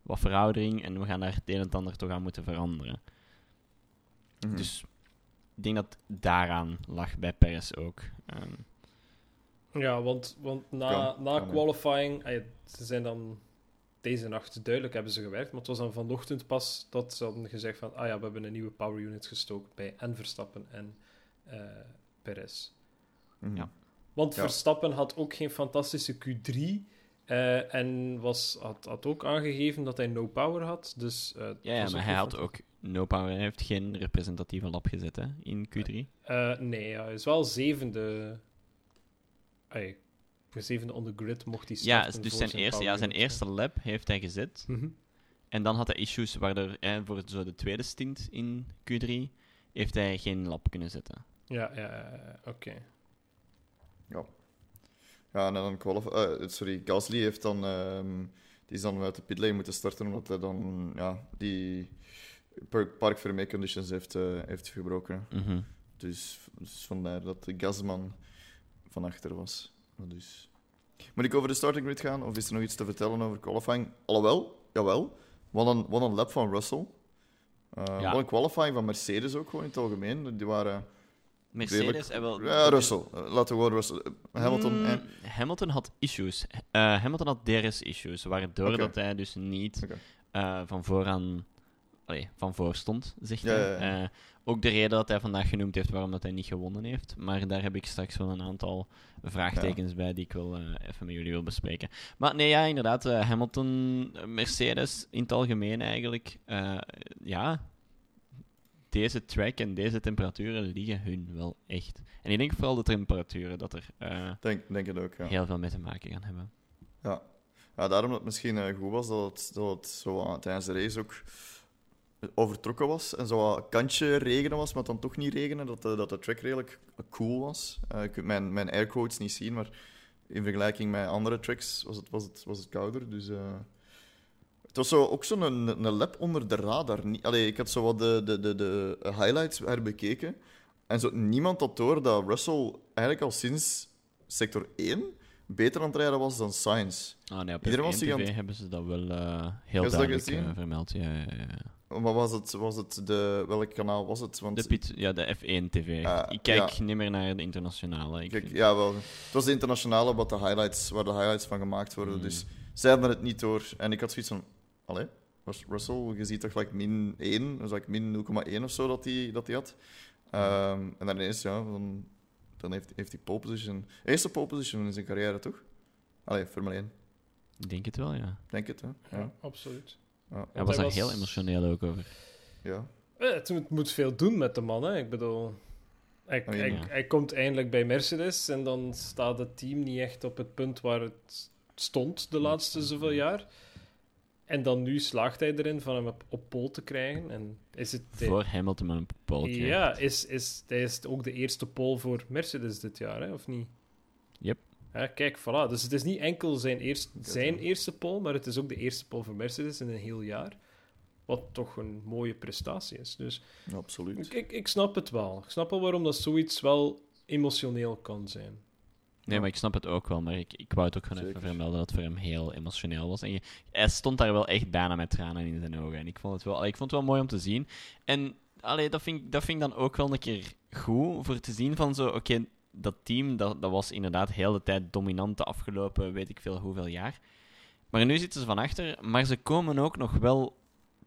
wat veroudering en we gaan daar het een en het ander toch aan moeten veranderen. Mhm. Dus ik denk dat daaraan lag bij Perez ook. Ehm, Ja, want, want na, Kan, na kan, qualifying, ze zijn dan deze nacht duidelijk hebben ze gewerkt, maar het was dan vanochtend pas dat ze hadden gezegd van, ah ja, we hebben een nieuwe power unit gestoken bij en Verstappen en eh Perez. Mhm. Ja. Want Ja. Verstappen had ook geen fantastische Q3 eh, en was, had, had ook aangegeven dat hij no power had. Dus, eh, ja, maar hij had ook no power. Hij heeft geen representatieve lap gezet hè, in Q3. Eh, nee, ja, hij is wel zevende. Ay, voor zevende on the grid mocht hij Ja, dus zijn, eerste, ja, zijn eerste lap heeft hij gezet. Mhm. En dan had hij issues waardoor hij voor zo de tweede stint in Q3 heeft hij geen lap kunnen zetten. Ja, ja, ja, ja, oké. Ja, en dan qualif eh, sorry, Gasly heeft dan, ehm, die is dan uit de pitlane moeten starten omdat hij dan ja, die par- park vermee conditions heeft, eh, heeft verbroken. Mhm. Dus, dus vandaar dat de gasman van achter was. Dus. Moet ik over de starting grid gaan of is er nog iets te vertellen over qualifying? Alhoewel, jawel. Wat een, wat een lap van Russell. Eh Ja. Wat een qualifying van Mercedes ook gewoon in het algemeen. Die waren. Mercedes en wel... Ja, Russell. Eh, Laten we gewoon Russell. eh, Hamilton. Mm, eh, Hamilton had issues. Eh, Hamilton had DRS-issues, waardoor Oké. dat hij dus niet eh, van vooraan allee, van voor stond, zegt Ja, hij. ja, ja. Eh, ook de reden dat hij vandaag genoemd heeft waarom dat hij niet gewonnen heeft. Maar daar heb ik straks wel een aantal vraagtekens bij die ik wel eh, even met jullie wil bespreken. Maar nee, ja, inderdaad. eh, Hamilton, eh, Mercedes in het algemeen eigenlijk. eh, ja, deze track en deze temperaturen liggen hun wel echt. En ik denk vooral de temperaturen dat er denk, denk het ook, ja. heel veel mee te maken gaan hebben. Ja. ja, daarom dat het misschien goed was dat het, dat het zo tijdens de race ook overtrokken was en zo wat kantje regenen was, maar dan toch niet regenen, dat de, dat de track redelijk cool was. Eh, je kunt mijn, mijn airquotes niet zien, maar in vergelijking met andere tracks was het, was het, was het kouder. Dus, eh, het was zo, ook zo'n een, een lap onder de radar. Niet, allee, ik had zo wat de, de, de, de highlights herbekeken en zo, niemand had door dat Russell eigenlijk al sinds sector 1 beter aan het rijden was dan Sainz. Ah, nee, op Iedereen F1 was aan TV hebben ze dat wel eh, heel duidelijk gezien? vermeld. Ja, ja, ja. Maar was het, was het de... Welk kanaal was het? Want De, Piet, ja, de F1 TV. Ah, ik kijk ja. niet meer naar de internationale. Ik Kijk, vind- ja, wel. Het was de internationale wat de highlights, waar de highlights van gemaakt worden. Mm. Dus zij hadden het niet door. En ik had zoiets van... Allee, was Russell, je ziet toch like min 1, dus like min 0,1 of zo dat hij dat die had. Ehm, en dan ineens, ja, dan, dan heeft, heeft hij pole position. Eerste pole position in zijn carrière, toch? Allee, Formule 1. Ik denk het wel, ja. Denk het, hè? Ja, Ja. absoluut. Ja. Hij hij was daar was- heel emotioneel ook over. ja. Eh, Het moet, moet veel doen met de man, hè. Ik bedoel... Hij, Oh, ja. hij, hij komt eindelijk bij Mercedes en dan staat het team niet echt op het punt waar het stond de laatste zoveel jaar. En dan nu slaagt hij erin van hem op, op pole te krijgen. En is het... Voor Hamilton met een pooltje. Ja, is, is, hij is ook de eerste pole voor Mercedes dit jaar, hè, of niet? Ja, kijk, voilà. Dus het is niet enkel zijn, eerst, zijn eerste pole, maar het is ook de eerste pole voor Mercedes in een heel jaar. Wat toch een mooie prestatie is. Dus Ja, absoluut. ik, ik, ik snap het wel. Ik snap wel waarom dat zoiets wel emotioneel kan zijn. Nee, maar ik snap het ook wel. Maar ik, ik wou het ook gewoon even vermelden dat het voor hem heel emotioneel was. En je, hij stond daar wel echt bijna met tranen in zijn ogen. En ik vond het wel, ik vond het wel mooi om te zien. En allee, dat, vind, ik- dat vind ik dan ook wel een keer goed voor te zien van zo... Oké, dat team dat, dat was inderdaad heel de tijd dominant de afgelopen weet ik veel hoeveel jaar. Maar nu zitten ze van achter. Maar ze komen ook nog wel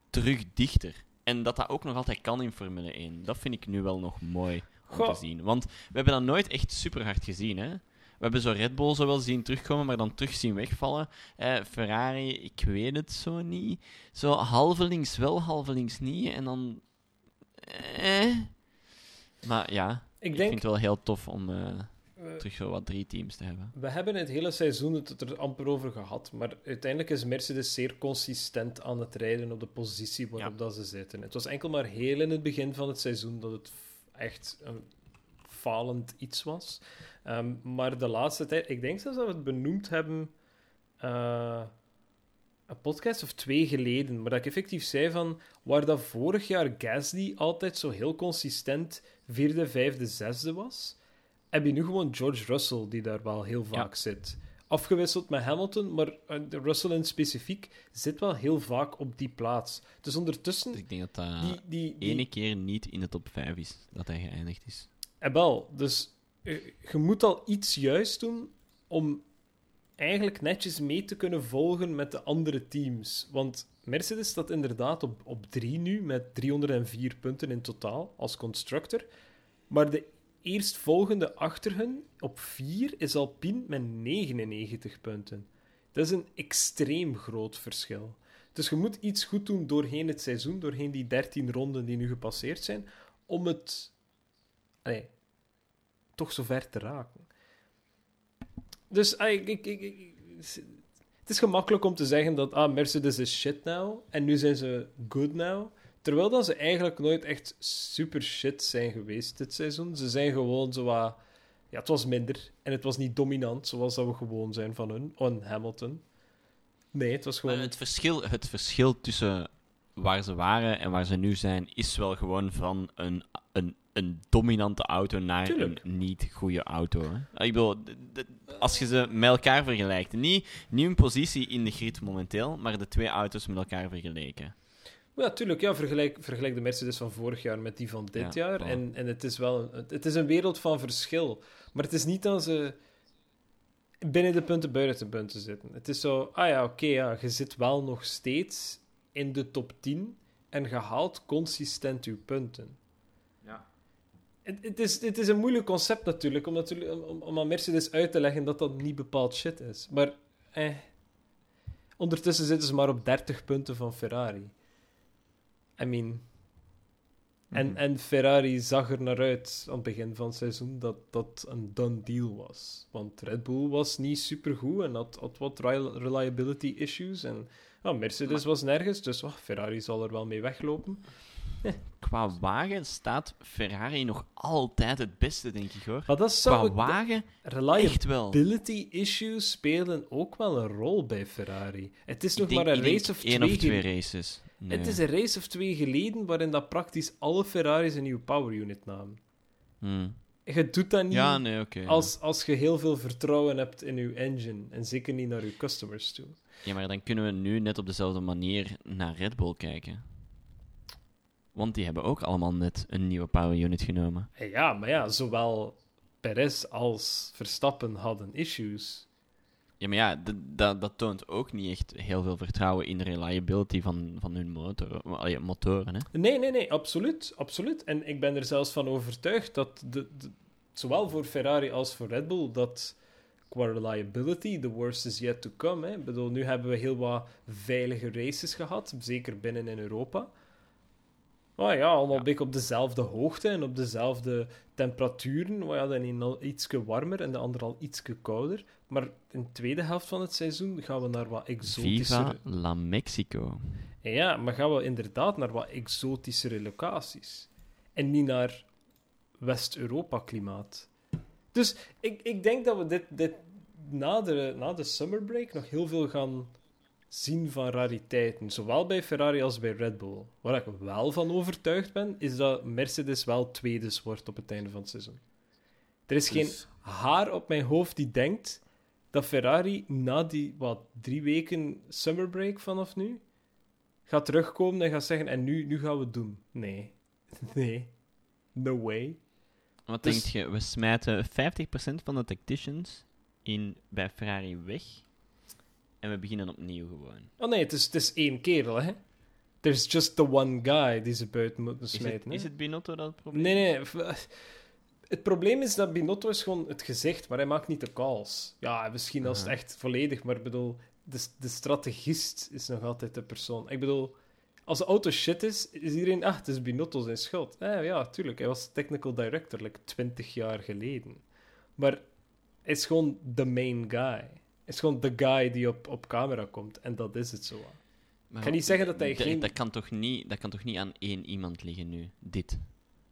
terug dichter. En dat dat ook nog altijd kan in Formule 1. Dat vind ik nu wel nog mooi om Goh. te zien. Want we hebben dat nooit echt super hard gezien, hè? We hebben zo Red Bull zo wel zien terugkomen, maar dan terug zien wegvallen. Eh, Ferrari, ik weet het zo niet. Zo halvelings wel, halvelings niet. En dan... Eh. Maar ja, ik, denk, vind het wel heel tof om eh, eh, terug zo wat drie teams te hebben. we hebben het hele seizoen het er amper over gehad, maar uiteindelijk is Mercedes zeer consistent aan het rijden op de positie waarop Ja. dat ze zitten. Het was enkel maar heel in het begin van het seizoen dat het echt een falend iets was. Ehm, maar de laatste tijd, ik denk zelfs dat we het benoemd hebben. eh, een podcast of twee geleden, maar dat ik effectief zei van waar dat vorig jaar Gasly altijd zo heel consistent vierde, vijfde, zesde was, heb je nu gewoon George Russell die daar wel heel vaak zit. Afgewisseld met Hamilton, maar uh, Russell in specifiek zit wel heel vaak op die plaats. Dus ondertussen... Dus ik denk dat dat die, die, die... ene keer niet in de top 5 is dat hij geëindigd is. En wel, dus uh, je moet al iets juist doen om eigenlijk netjes mee te kunnen volgen met de andere teams. Want Mercedes staat inderdaad op, op drie nu, met 304 punten in totaal als constructor. Maar de eerstvolgende achter hun op 4 is Alpine met 99 punten. Dat is een extreem groot verschil. Dus je moet iets goed doen doorheen het seizoen, doorheen die 13 ronden die nu gepasseerd zijn, om het allee, toch zover te raken. Dus allee, ik, ik, ik, het is gemakkelijk om te zeggen dat ah, Mercedes is shit now en nu zijn ze good now. Terwijl dat ze eigenlijk nooit echt super shit zijn geweest dit seizoen. Ze zijn gewoon zo wat... Ja, het was minder. En het was niet dominant, zoals dat we gewoon zijn van hun. On Hamilton. Nee, het was gewoon... Het verschil, het verschil tussen waar ze waren en waar ze nu zijn, is wel gewoon van een, een, een dominante auto naar Tuurlijk. een niet goede auto. Hè? Ik bedoel, als je ze met elkaar vergelijkt, niet, niet hun positie in de grid momenteel, maar de twee auto's met elkaar vergeleken. Ja, tuurlijk. Ja, vergelijk, vergelijk de Mercedes van vorig jaar met die van dit Ja, jaar. En, en het is wel het is een wereld van verschil. Maar het is niet dat ze binnen de punten, buiten de punten zitten. Het is zo, ah ja, oké, ja, je zit wel nog steeds in de top 10 en je haalt consistent je punten. Het, het, is, het is een moeilijk concept natuurlijk, om, natuurlijk om, om aan Mercedes uit te leggen dat dat niet bepaald shit is. Maar eh, ondertussen zitten ze maar op 30 punten van Ferrari. I mean... En, Mhm. en Ferrari zag er naar uit aan het begin van het seizoen dat dat een done deal was. Want Red Bull was niet supergoed en had, had wat reli- reliability issues. En ja, Mercedes was nergens, dus oh, Ferrari zal er wel mee weglopen. Qua wagen staat Ferrari nog altijd het beste, denk ik hoor. Maar dat Qua zou wagen, reliability echt wel. issues spelen ook wel een rol bij Ferrari. Het is nog denk- maar een race of één twee, of twee races. Nee. Het is een race of twee geleden waarin dat praktisch alle Ferraris een nieuwe power unit namen. Hmm. Je doet dat niet Ja, nee, oké. als, als je heel veel vertrouwen hebt in je engine. En zeker niet naar je customers toe. Ja, maar dan kunnen we nu net op dezelfde manier naar Red Bull kijken. Want die hebben ook allemaal net een nieuwe power unit genomen. En ja, maar ja, zowel Perez als Verstappen hadden issues. Ja, maar ja, dat- dat toont ook niet echt heel veel vertrouwen in de reliability van, van hun motor, motoren. Hè? Nee, nee, nee, absoluut, absoluut. En ik ben er zelfs van overtuigd dat de, de- zowel voor Ferrari als voor Red Bull dat qua reliability the worst is yet to come. Hè. Ik bedoel, nu hebben we heel wat veilige races gehad, zeker binnen in Europa. Maar ja, allemaal een beetje op dezelfde hoogte en op dezelfde temperaturen. Maar ja, de een al ietsje warmer en de ander al ietsje kouder. Maar in de tweede helft van het seizoen gaan we naar wat exotischere... Viva la Mexico. Ja, maar gaan we inderdaad naar wat exotischere locaties. En niet naar West-Europa-klimaat. Dus ik, ik denk dat we dit, dit na, de, na de summer break nog heel veel gaan zien van rariteiten. Zowel bij Ferrari als bij Red Bull. Waar ik wel van overtuigd ben, is dat Mercedes wel tweede wordt op het einde van het seizoen. Er is geen Dus- haar op mijn hoofd die denkt dat Ferrari na die wat, drie weken summer break vanaf nu gaat terugkomen en gaat zeggen: En nu, nu gaan we het doen. Nee. Nee. No way. Wat Dus- denk je? We smijten 50% van de tacticians in, bij Ferrari weg. En we beginnen opnieuw gewoon. Oh nee, het is, het is één kerel, hè? There's just the one guy die ze buiten moeten Is het, smijten. is het Binotto dat het probleem Nee, nee. Het probleem is dat Binotto is gewoon het gezicht, maar hij maakt niet de calls. Ja, misschien als het echt volledig, maar ik bedoel, de, de strategist is nog altijd de persoon. Ik bedoel, als de auto shit is, is iedereen, ah, het is Binotto zijn schuld. Eh, ja, tuurlijk, hij was technical director, like 20 jaar geleden. Maar hij is gewoon de main guy. Is gewoon de guy die op, op camera komt, en dat is het zo. Maar Ik ga niet zeggen dat hij geen- Dat kan, toch niet, dat kan toch niet aan één iemand liggen nu, dit?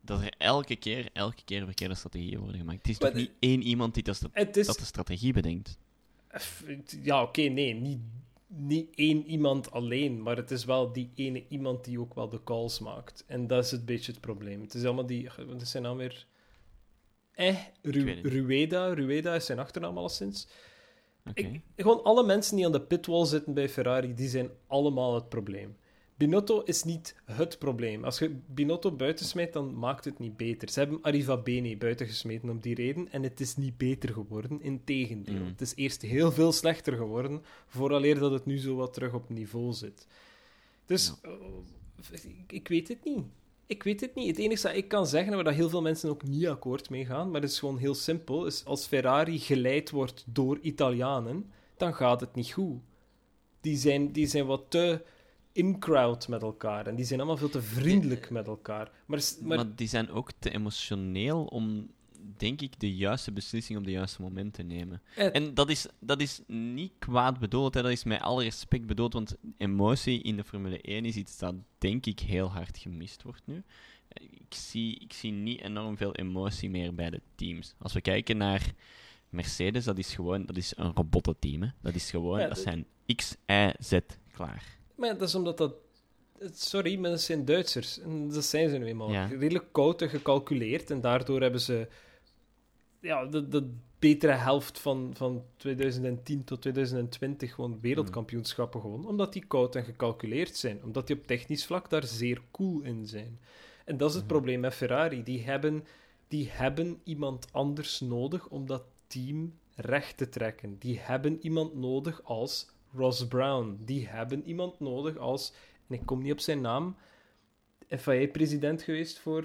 Dat er elke keer, elke keer verkeerde strategieën worden gemaakt. Het is Maar toch de- niet één iemand die dat, is, dat de strategie bedenkt? Ja, oké, nee. Niet, niet één iemand alleen, maar het is wel die ene iemand die ook wel de calls maakt. En dat is het beetje het probleem. Het is allemaal die... Wat is zijn naam weer? Eh, Ru. Rueda. Rueda is zijn achternaam alleszins. Ik, gewoon alle mensen die aan de pitwall zitten bij Ferrari, die zijn allemaal het probleem. Binotto is niet het probleem. Als je Binotto buiten smijt, dan maakt het niet beter. Ze hebben Arriva Bene buiten gesmeten om die reden en het is niet beter geworden. Integendeel. Mm. Het is eerst heel veel slechter geworden, vooraleer dat het nu zo wat terug op niveau zit. Dus, eh, ik, ik weet het niet. Ik weet het niet. Het enige dat ik kan zeggen, waar dat heel veel mensen ook niet akkoord mee gaan, maar het is gewoon heel simpel, is als Ferrari geleid wordt door Italianen, dan gaat het niet goed. Die zijn, die zijn wat te in-crowd met elkaar en die zijn allemaal veel te vriendelijk met elkaar. Maar, Maar, die zijn ook te emotioneel om, denk ik, de juiste beslissing op de juiste moment te nemen. eh, En dat is, dat is niet kwaad bedoeld, hè. dat is met alle respect bedoeld, want emotie in de Formule 1 is iets dat, denk ik, heel hard gemist wordt nu. Ik zie, ik zie niet enorm veel emotie meer bij de teams. Als we kijken naar Mercedes, dat is gewoon dat is een robottenteam. Hè. Dat is gewoon, Ja, dat zijn X, Y, Z, klaar. maar dat is omdat dat... Sorry, maar dat zijn Duitsers. En dat zijn ze nu eenmaal. Ja. Redelijk koud en gecalculeerd. En daardoor hebben ze ja, de, de betere helft van, van 2010 tot 2020 gewoon wereldkampioenschappen gewonnen. Omdat die koud en gecalculeerd zijn. Omdat die op technisch vlak daar zeer cool in zijn. En dat is het probleem met Ferrari. Die hebben, die hebben iemand anders nodig om dat team recht te trekken. Die hebben iemand nodig als Ross Brown. Die hebben iemand nodig als, en ik kom niet op zijn naam, FIA-president geweest voor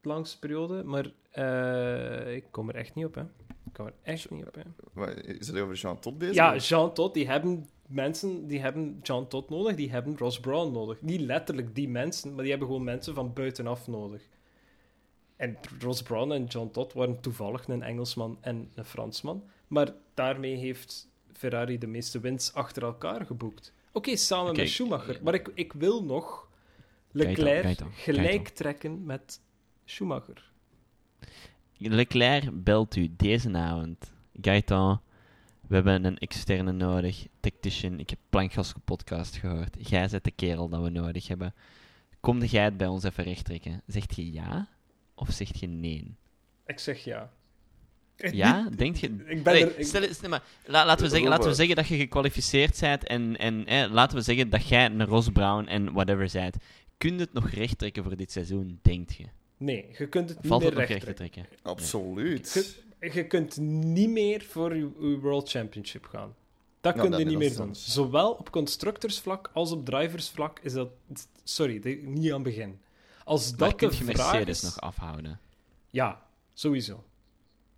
de langste periode, maar eh, ik kom er echt niet op, hè. Ik kom er echt niet op, hè. Maar Is het over Jean Todt bezig? Ja, Jean Todt, die hebben mensen, die hebben Jean Todt nodig, die hebben Ross Brown nodig. Niet letterlijk die mensen, maar die hebben gewoon mensen van buitenaf nodig. En Ross Brown en Jean Todt waren toevallig een Engelsman en een Fransman, maar daarmee heeft Ferrari de meeste wins achter elkaar geboekt. Oké, samen met Schumacher, eh, maar ik, ik wil nog Kijk dan, Leclerc kijk dan, kijk gelijk trekken met Schumacher. Leclerc belt u deze avond. Gaëtan, we hebben een externe nodig. Tactician, ik heb Plankgaske podcast gehoord. Jij bent de kerel dat we nodig hebben. Kom jij het bij ons even rechttrekken? Zegt je ja of zegt je nee? Ik zeg ja. Ja? Denkt je... Ik ben Allee, er... ik- stel, stel maar, la- laten, we zeggen, laten we zeggen dat je gekwalificeerd bent en, en eh, laten we zeggen dat jij een Ross Brown en whatever bent. Kun je het nog rechttrekken voor dit seizoen, denkt je? Nee, je kunt het niet meer het recht trekken. trekken? Absoluut. Je kunt niet meer voor je, je World Championship gaan. Dat kun je niet meer doen. Zowel op constructorsvlak als op driversvlak is dat... Sorry, de- niet aan begin. Als Maar dat kun de je vraag Mercedes is... nog afhouden? Ja, sowieso.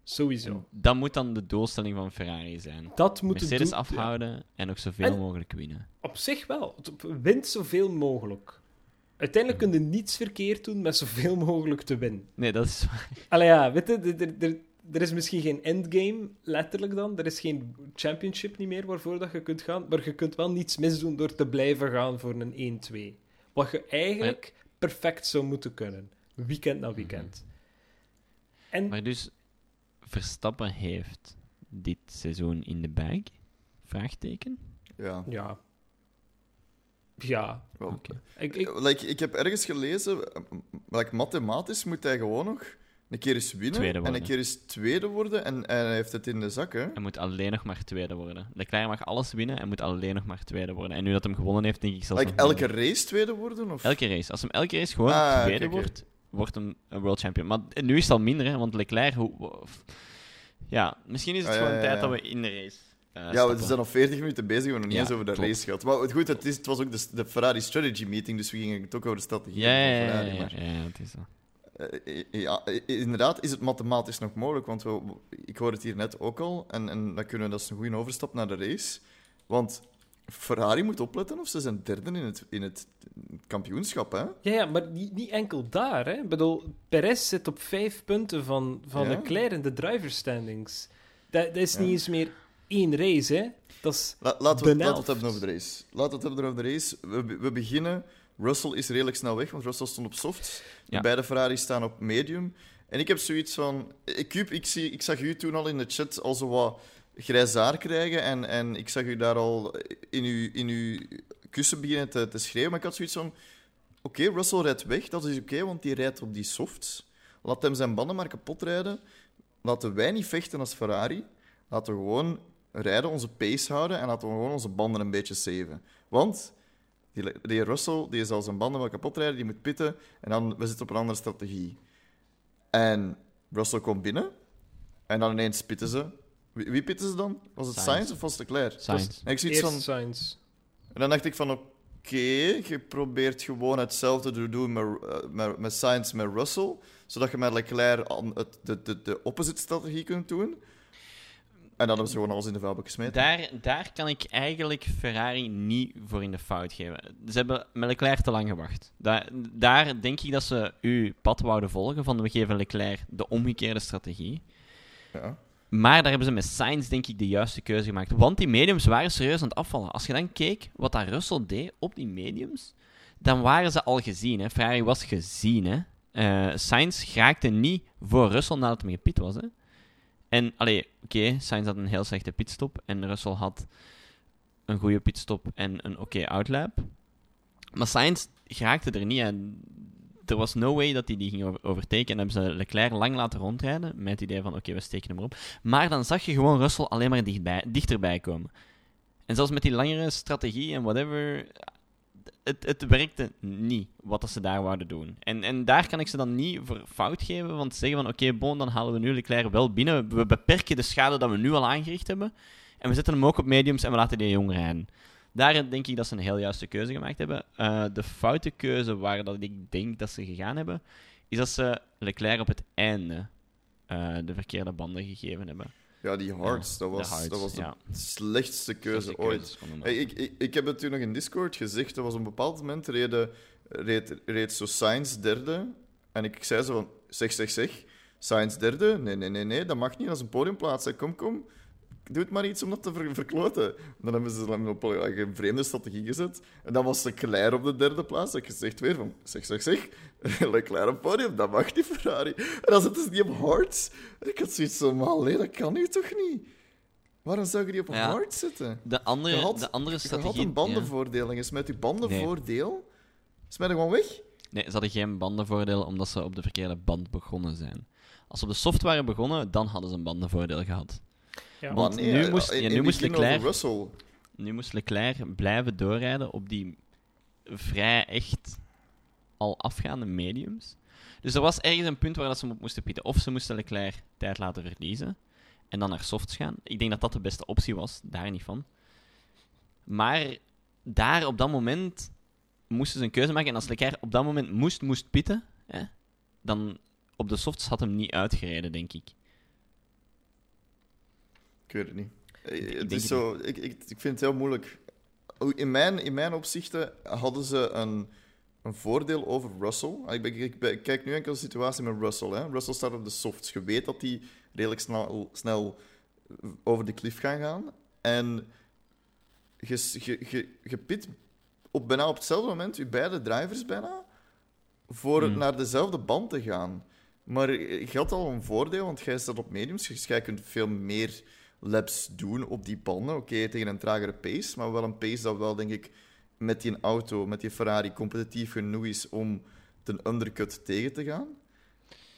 Sowieso. En Dat moet dan de doelstelling van Ferrari zijn. Dat moet Mercedes doen- afhouden en ook zoveel En- mogelijk winnen. Op zich wel. Wint zoveel mogelijk. Uiteindelijk kun je niets verkeerd doen met zoveel mogelijk te winnen. Nee, dat is... Allee ja, weet je, er- er- er- er is misschien geen endgame, letterlijk dan. Er is geen championship niet meer waarvoor dat je kunt gaan. Maar je kunt wel niets misdoen door te blijven gaan voor een 1-2. Wat je eigenlijk perfect zou moeten kunnen. Weekend na weekend. En Maar dus, Verstappen heeft dit seizoen in de bag? Vraagteken? Ja. ja. Ja. Wel, Oké. Ik, ik, Like, ik heb ergens gelezen, eh, like, mathematisch moet hij gewoon nog een keer eens winnen Tweede en een keer eens tweede worden en, en hij heeft het in de zak, hè? Hij moet alleen nog maar tweede worden. Leclerc mag alles winnen en moet alleen nog maar tweede worden. En nu dat hem gewonnen heeft, denk ik zelfs Like, elke meer. race tweede worden? Of? Elke race. Als hem elke race gewoon Ah, tweede wordt, wordt hem een world champion. Maar nu is het al minder, hè, want Leclerc... Hoe, ja, misschien is het Ah, ja, gewoon ja, tijd ja. dat we in de race eh, ja, we zijn al 40 minuten bezig, we hebben nog niet Ja, eens over de klopt. race gehad. Maar goed, het, is, het was ook de, de Ferrari Strategy Meeting, dus we gingen het ook over de strategie Ja, ja, van ja, Ferrari. ja, maar- ja, ja, het is zo. Eh, eh, ja, eh, inderdaad is het mathematisch nog mogelijk, want we, ik hoor het hier net ook al, en, en dan kunnen we, dat is een goede overstap naar de race. Want Ferrari moet opletten of ze zijn derde in het, in het kampioenschap, hè? ja, ja, maar niet, niet enkel daar. Hè. Ik bedoel, Perez zit op vijf punten van, van Ja. Leclerc in de driver standings. Dat, dat is Ja. niet eens meer één race, hè. Dat is... La- laten, we, De laten we het hebben over de race. Laten we het hebben over de race. We, we beginnen. Russell is redelijk snel weg, want Russell stond op soft. Ja. Beide Ferraris staan op medium. En ik heb zoiets van... Ik, Cube, ik, zie, ik zag u toen al in de chat al zo wat grijs haar krijgen en, en ik zag u daar al in uw, in uw kussen beginnen te, te schreeuwen. Maar ik had zoiets van... Oké, Russell rijdt weg, dat is oké, want die rijdt op die softs. Laat hem zijn banden maar kapot rijden. Laten wij niet vechten als Ferrari. Laten we gewoon rijden, onze pace houden en laten we gewoon onze banden een beetje saven. Want die, die Russell die zal zijn banden wel kapot rijden, die moet pitten en dan we zitten op een andere strategie. En Russell komt binnen en dan ineens pitten ze. Wie, wie pitten ze dan? Was het Sainz. Sainz of was het Leclerc? Sainz. En ik zoiets Eerst van, Sainz. en dan dacht ik van, oké, je probeert gewoon hetzelfde te doen met, eh, met, met Sainz met Russell, zodat je met Leclerc aan het, de, de, de opposite strategie kunt doen. En dan hebben ze gewoon alles in de vuilbak gesmeten. Daar, daar kan ik eigenlijk Ferrari niet voor in de fout geven. Ze hebben met Leclerc te lang gewacht. Daar, daar denk ik dat ze uw pad wouden volgen, van we geven Leclerc de omgekeerde strategie. Ja. Maar daar hebben ze met Sainz denk ik de juiste keuze gemaakt. Want die mediums waren serieus aan het afvallen. Als je dan keek wat dat Russell deed op die mediums, dan waren ze al gezien. Hè. Ferrari was gezien. Hè. Eh, Sainz raakte niet voor Russell nadat hij gepit was. Hè. En, allee, oké, Sainz had een heel slechte pitstop. En Russell had een goede pitstop en een oké outlap. Maar Sainz raakte er niet aan. Er was no way dat hij die ging over overtaken. En hebben ze Leclerc lang laten rondrijden. Met het idee van, oké, we steken hem erop. Maar dan zag je gewoon Russell alleen maar dichtbij, dichterbij komen. En zelfs met die langere strategie en whatever... Het, het werkte niet, wat ze daar wouden doen. En, en daar kan ik ze dan niet voor fout geven. Want zeggen van, oké, bon, dan halen we nu Leclerc wel binnen. We beperken de schade dat we nu al aangericht hebben. En we zetten hem ook op mediums en we laten die jong rijden. Daar denk ik dat ze een heel juiste keuze gemaakt hebben. Eh, de foute keuze waar dat ik denk dat ze gegaan hebben, is dat ze Leclerc op het einde eh, de verkeerde banden gegeven hebben. Ja, die Ja, dat, was, dat was de ja. slechtste keuze ooit. Hey, ik, ik, ik heb het toen nog in Discord gezegd. Er was op een bepaald moment reden, reed, reed zo Sainz derde. En ik zei zo van, zeg, zeg, zeg. Sainz derde? Nee, nee, nee, nee, dat mag niet. Dat is een podiumplaats. hè. Kom, kom. Doe het maar iets om dat te ver- verkloten. Dan hebben ze dan op een vreemde strategie gezet. En dan was Leclerc op de derde plaats. Ik gezegd weer van, zeg, zeg, zeg. Leclerc op podium, dat mag niet, Ferrari. En dan zitten ze niet op hards. En ik had zoiets van, maar nee, dat kan nu toch niet? Waarom zou je die op Ja. hard zetten? De andere, Je had- de andere Je strategie... had een bandenvoordeel en je smijt je bandenvoordeel. Smijt er gewoon weg. Nee, ze hadden geen bandenvoordeel omdat ze op de verkeerde band begonnen zijn. Als ze op de soft waren begonnen, dan hadden ze een bandenvoordeel gehad. Ja. Want nu eh, moest- in- ja, in nu moest Leclerc- Russell. Nu moest Leclerc blijven doorrijden op die vrij echt al afgaande mediums. Dus er was ergens een punt waar dat ze hem op moesten pitten. Of ze moesten Leclerc tijd laten verliezen en dan naar softs gaan. Ik denk dat dat de beste optie was, daar niet van. Maar daar op dat moment moesten ze een keuze maken. En als Leclerc op dat moment moest, moest pitten, hè, dan op de softs had hem niet uitgereden, denk ik. Ik weet het niet. Eh, denk Het het is zo, ik, ik, ik vind het heel moeilijk. In mijn, in mijn opzichten hadden ze een, een voordeel over Russell. Ik, ben, ik, ben- ik kijk nu enkel de situatie met Russell. Hè. Russell staat op de softs. Je weet dat die redelijk snel, snel over de klif gaan gaan. En je, je, je, je pit op bijna op hetzelfde moment je beide drivers bijna voor Mm. naar dezelfde band te gaan. Maar je had al een voordeel, want jij staat op mediums. Dus jij kunt veel meer laps doen op die banden. Oké, tegen een tragere pace, maar wel een pace dat wel, denk ik, met die auto, met die Ferrari, competitief genoeg is om ten undercut tegen te gaan.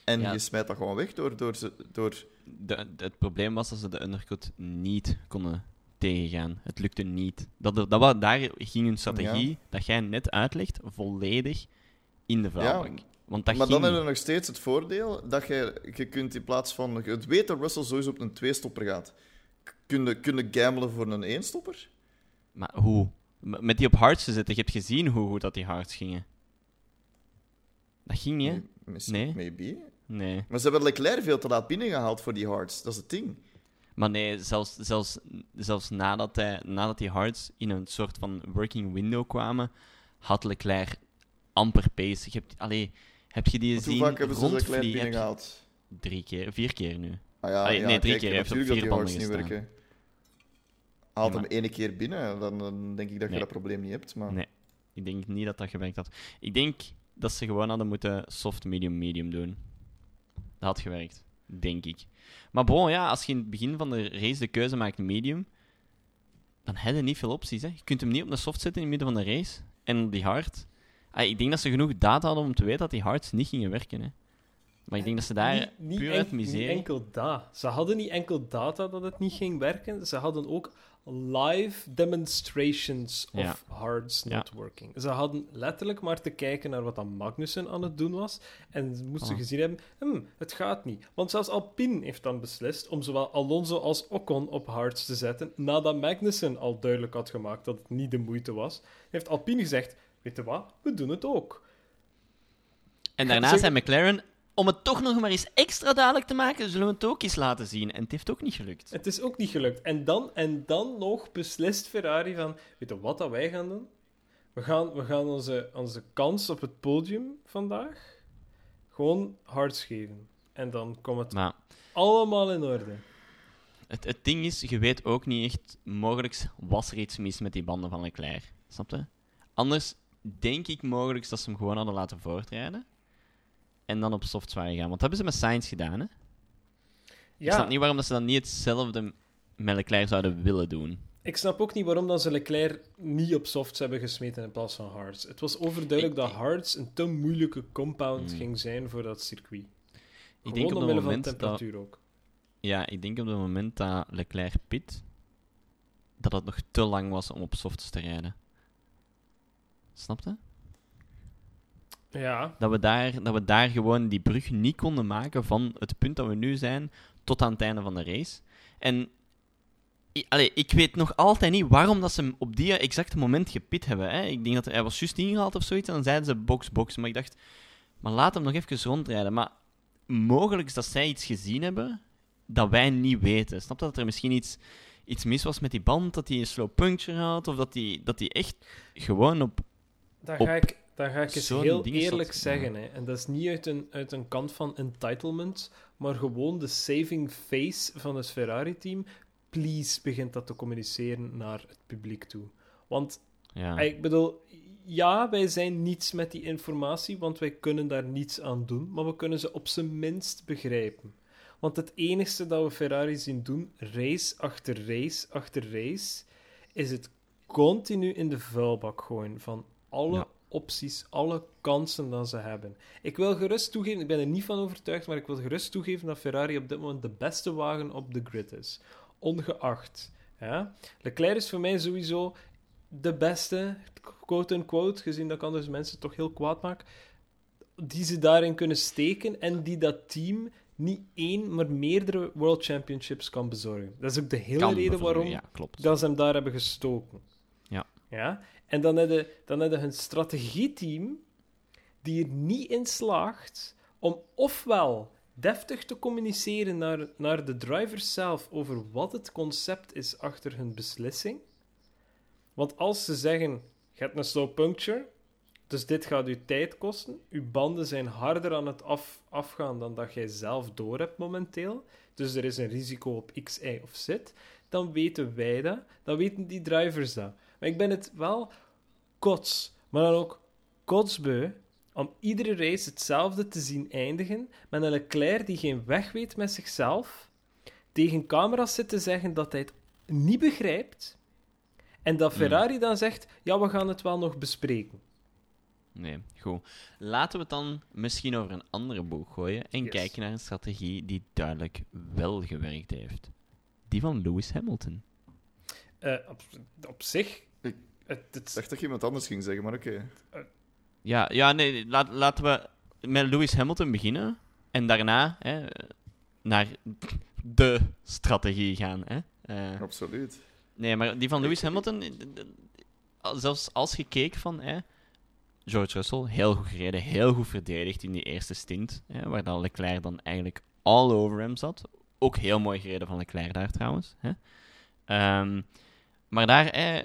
En Ja. je smijt dat gewoon weg door... door, ze- door De, de- het probleem was dat ze de undercut niet konden tegengaan. Het lukte niet. Dat, dat, daar ging hun strategie, Ja. dat jij net uitlegt, volledig in de vuilbak. Want dat maar ging dan hebben we nog steeds het voordeel dat je, je kunt in plaats van... Je weet dat Russell sowieso op een twee-stopper gaat. Kun je, kun je gamblen voor een één-stopper? Maar hoe? Met die op hards te zetten, je hebt gezien hoe goed dat die hards gingen. Dat ging niet, hè? Nee. Maybe. Nee. Maar ze hebben Leclerc veel te laat binnengehaald voor die hards. Dat is het ding. Maar nee, zelfs, zelfs, zelfs nadat, hij, nadat die hards in een soort van working window kwamen, had Leclerc amper pace. Je hebt, allee, heb je die Want hoe zien vaak hebben ze Leclerc binnengehaald? Drie keer, vier keer nu. Ah, ja, ja, nee, drie kijk, keer. Hij heeft op vier banden niet gestaan. werken. Haalt Ja, hem ene keer binnen, dan, dan denk ik dat je Nee. dat probleem niet hebt. Maar... Nee. Ik denk niet dat dat gewerkt had. Ik denk dat ze gewoon hadden moeten soft, medium, medium doen. Dat had gewerkt. denk ik. Maar bon, ja, als je in het begin van de race de keuze maakt medium, dan heb je niet veel opties. Hè. Je kunt hem niet op een soft zetten in het midden van de race. En die hard. Ah, ik denk dat ze genoeg data hadden om te weten dat die hards niet gingen werken. Hè. Maar ik denk dat ze daar niet, niet puur uit niet miserie... enkel dat. Ze hadden niet enkel data dat het niet ging werken, ze hadden ook live demonstrations of Ja. hards Ja. not working. Ze hadden letterlijk maar te kijken naar wat dan Magnussen aan het doen was en ze moesten Ah. gezien hebben, hm, het gaat niet. Want zelfs Alpine heeft dan beslist om zowel Alonso als Ocon op hards te zetten, nadat Magnussen al duidelijk had gemaakt dat het niet de moeite was. Heeft Alpine gezegd, weet je wat, we doen het ook. En daarna zei McLaren, om het toch nog maar eens extra duidelijk te maken, zullen we het ook eens laten zien. En het heeft ook niet gelukt. Het is ook niet gelukt. En dan, en dan nog beslist Ferrari van... Weet je wat dat wij gaan doen? We gaan, we gaan onze, onze kans op het podium vandaag gewoon hards geven. En dan komt het Maar allemaal in orde. het, het ding is, je weet ook niet echt, mogelijk was er iets mis met die banden van Leclerc. Snap je? Anders denk ik mogelijk dat ze hem gewoon hadden laten voortrijden. En dan op soft gaan. Want dat hebben ze met Sainz gedaan, hè? Ik snap niet waarom dat ze dan niet hetzelfde met Leclerc zouden willen doen. ik snap ook niet waarom dan ze Leclerc niet op softs hebben gesmeten in plaats van hards. Het was overduidelijk Ik- dat hards een te moeilijke compound Hmm. ging zijn voor dat circuit. Ik denk op het van moment de dat... temperatuur ook. Ja, ik denk op het moment dat Leclerc pit, dat het nog te lang was om op softs te rijden. Snap je? Ja, Dat we, daar, dat we daar gewoon die brug niet konden maken van het punt dat we nu zijn tot aan het einde van de race. En i- allee, ik weet nog altijd niet waarom dat ze hem op die exacte moment gepit hebben. Hè. Ik denk dat hij was juist ingehaald of zoiets en dan zeiden ze box, box. Maar ik dacht, maar laat hem nog even rondrijden. Maar mogelijk is dat zij iets gezien hebben dat wij niet weten. Snap dat er misschien iets, iets mis was met die band, dat hij een slow puncture had, of dat hij, dat hij echt gewoon op... Op ga ik, dan ga ik eens heel eerlijk zeggen. Hè, en dat is niet uit een, uit een kant van entitlement, maar gewoon de saving face van het Ferrari-team. Please begint dat te communiceren naar het publiek toe. Want Ja, eh, ik bedoel, ja, wij zijn niets met die informatie, want wij kunnen daar niets aan doen, maar we kunnen ze op zijn minst begrijpen. Want het enige dat we Ferrari zien doen, race achter race achter race, is het continu in de vuilbak gooien van alle Ja. Opties, alle kansen dat ze hebben. Ik wil gerust toegeven, ik ben er niet van overtuigd, maar ik wil gerust toegeven dat Ferrari op dit moment de beste wagen op de grid is. Ongeacht. Ja? Leclerc is voor mij sowieso de beste, quote-unquote, gezien dat ik anders mensen toch heel kwaad maak, die ze daarin kunnen steken en die dat team niet één, maar meerdere World Championships kan bezorgen. Dat is ook de hele kan reden waarom Ja, klopt. dat ze hem daar hebben gestoken. Ja. ja? En dan hebben dan hebben hun strategieteam die er niet in slaagt om ofwel deftig te communiceren naar, naar de drivers zelf over wat het concept is achter hun beslissing. Want als ze zeggen, je hebt een slow puncture, dus dit gaat u tijd kosten, uw banden zijn harder aan het af, afgaan dan dat jij zelf doorhebt momenteel, dus er is een risico op X, Y of Z, dan weten wij dat, dan weten die drivers dat. Maar ik ben het wel kots, maar dan ook kotsbeu om iedere race hetzelfde te zien eindigen met een Leclerc die geen weg weet met zichzelf, tegen camera's zit te zeggen dat hij het niet begrijpt, en dat Ferrari dan zegt, ja, we gaan het wel nog bespreken. Nee, goed. Laten we het dan misschien over een andere boeg gooien en Yes. kijken naar een strategie die duidelijk wel gewerkt heeft. Die van Lewis Hamilton. Eh, op, op zich, het, het, Ik dacht dat je iemand anders ging zeggen, maar oké. Ja, ja nee, laat, laten we met Lewis Hamilton beginnen en daarna hè, naar de strategie gaan. Hè. Eh, Absoluut. Nee, maar die van Lewis Hamilton, zelfs als je keek van hè, George Russell, heel goed gereden, heel goed verdedigd in die eerste stint, hè, waar dan Leclerc dan eigenlijk all over hem zat. Ook heel mooi gereden van Leclerc daar trouwens. Hè. Ehm, maar daar, hè,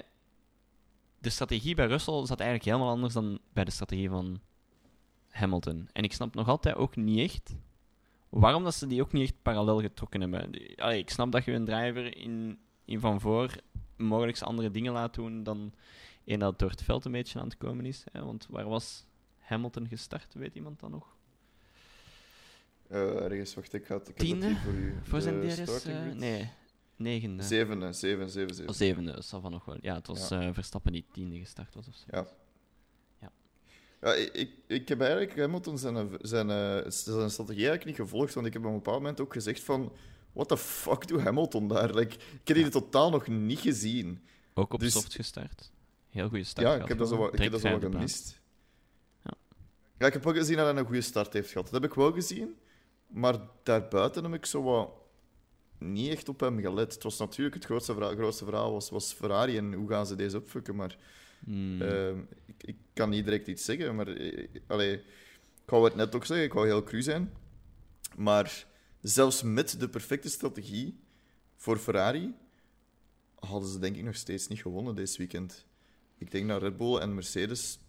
de strategie bij Russell zat eigenlijk helemaal anders dan bij de strategie van Hamilton. En ik snap nog altijd ook niet echt waarom dat ze die ook niet echt parallel getrokken hebben. Allee, ik snap dat je een driver in, in van voor mogelijk andere dingen laat doen dan een dat door het veld een beetje aan het komen is. Hè? Want waar was Hamilton gestart, weet iemand dan nog? Eh, ergens, wacht, ik ga het, ik Tiende voor u. Voor zijn DRS? starting eh, nee, negende. Zevende, zeven, zeven, zeven. Of zevende, dat zal van nog wel. Ja, het was eh, Verstappen die tiende gestart was. Of zo. Ja. Ja. Ja, ik, ik, ik heb eigenlijk Hamilton zijn, zijn, eh, zijn strategie eigenlijk niet gevolgd, want ik heb op een bepaald moment ook gezegd van... What the fuck doet Hamilton daar? Like, ik heb die totaal nog niet gezien. Ook op Dus- soft gestart. Heel goede start. Ja, ik heb dat zo ik heb dat zo plaats. gemist. Ja. Ja, ik heb ook gezien dat hij een goede start heeft gehad. Dat heb ik wel gezien. Maar daarbuiten heb ik zo wat niet echt op hem gelet. Het was natuurlijk het grootste verhaal, grootste verhaal was, was Ferrari en hoe gaan ze deze opfukken. Maar Hmm. Ehm, ik, ik kan niet direct iets zeggen, maar eh, allee, ik wou het net ook zeggen, ik wou heel cru zijn. Maar zelfs met de perfecte strategie voor Ferrari hadden ze denk ik nog steeds niet gewonnen dit weekend. Ik denk dat Red Bull en Mercedes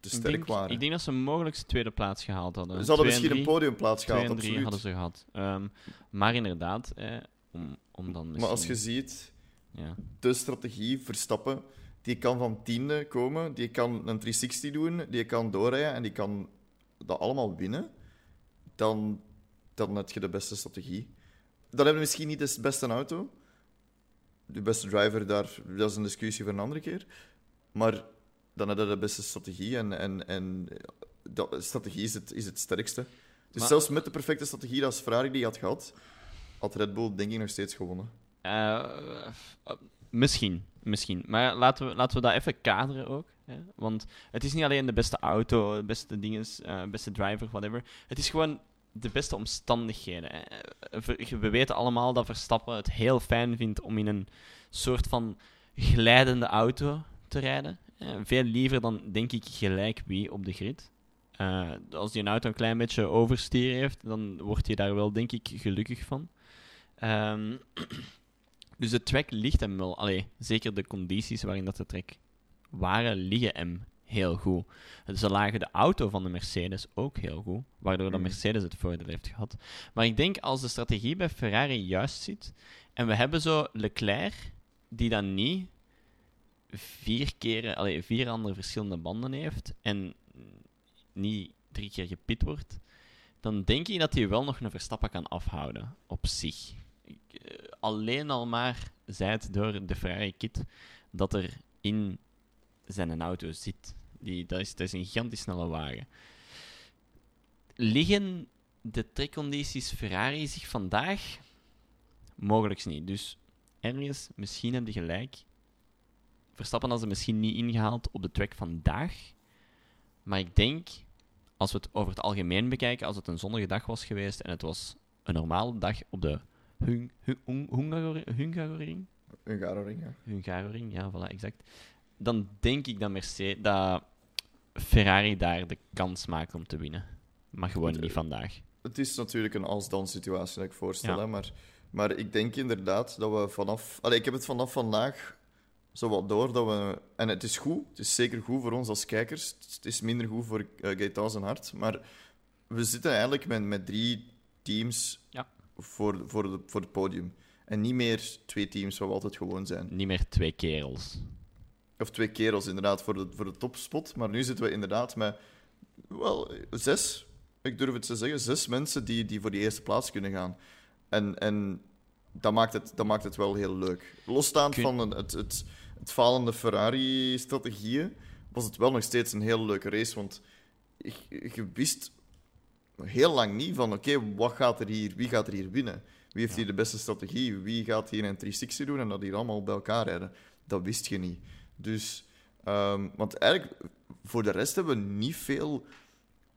te sterk denk, waren. ik denk dat ze mogelijk de tweede plaats gehaald hadden. ze hadden misschien een podiumplaats gehaald, en drie absoluut. hadden ze gehad. Ehm, maar inderdaad, eh, om, om dan misschien... Maar als je ziet, Ja. de strategie Verstappen, die kan van tiende komen, die kan een 360 doen, die kan doorrijden en die kan dat allemaal winnen, dan, dan heb je de beste strategie. Dan hebben we misschien niet de beste auto. De beste driver, daar, dat is een discussie voor een andere keer. Maar dan heb je de beste strategie en, en, en strategie is het, is het sterkste. Dus Maar- zelfs met de perfecte strategie als Ferrari die had gehad, had Red Bull denk ik nog steeds gewonnen. Eh, eh, misschien, misschien. Maar laten we, laten we dat even kaderen ook. Hè? Want het is niet alleen de beste auto, de beste dingen, eh beste driver, whatever. Het is gewoon de beste omstandigheden. hè. We weten allemaal dat Verstappen het heel fijn vindt om in een soort van glijdende auto te rijden. Eh, Veel liever dan, denk ik, gelijk wie op de grid. Eh, als die een auto een klein beetje overstuur heeft, dan wordt hij daar wel, denk ik, gelukkig van. Ehm, dus de track ligt hem wel. Allee, zeker de condities waarin dat de track waren, liggen hem heel goed. Ze lagen de auto van de Mercedes ook heel goed, waardoor de Mhm. Mercedes het voordeel heeft gehad. Maar ik denk als de strategie bij Ferrari juist zit, en we hebben zo Leclerc, die dan niet vier keren, allee, vier andere verschillende banden heeft en niet drie keer gepit wordt, dan denk ik dat hij wel nog een Verstappen kan afhouden op zich. Ik, eh, alleen al maar zij het door de Ferrari kit dat er in zijn auto zit. Die, dat, is, dat is een gigantisch snelle wagen. Liggen de trekcondities Ferrari zich vandaag? Mogelijks niet. Dus ergens, misschien heb je gelijk. Verstappen had ze misschien niet ingehaald op de track vandaag. Maar ik denk, als we het over het algemeen bekijken, als het een zonnige dag was geweest en het was een normale dag op de Hun- Hun- Hun- Hungaroring, Hungaroring, ja. Hungaroring, ja, voilà, exact. Dan denk ik dat, Mercedes, dat Ferrari daar de kans maakt om te winnen. Maar gewoon niet vandaag. Het is natuurlijk een als-dan situatie dat ik voorstel, Ja. hè, maar, maar ik denk inderdaad dat we vanaf... Allee, ik heb het vanaf vandaag zo wat door dat we... En het is goed, het is zeker goed voor ons als kijkers. Het is minder goed voor uh, Gaetan zijn hart, maar we zitten eigenlijk met, met drie teams Ja. voor, voor, de, voor het podium. En niet meer twee teams waar we altijd gewoon zijn. Niet meer twee kerels. Of twee kerels inderdaad voor de, voor de topspot. Maar nu zitten we inderdaad met wel zes, ik durf het te zeggen, zes mensen die, die voor die eerste plaats kunnen gaan. En, en dat, maakt het, dat maakt het wel heel leuk. Losstaand Kun- van het, het, het, falende Ferrari-strategieën, was het wel nog steeds een heel leuke race. Want je, je wist heel lang niet van, oké, wat gaat er hier, wie gaat er hier winnen? Wie heeft hier de beste strategie? Wie gaat hier een 360 doen en dat hier allemaal bij elkaar rijden? Dat wist je niet. Dus, ehm, want eigenlijk, voor de rest hebben we niet veel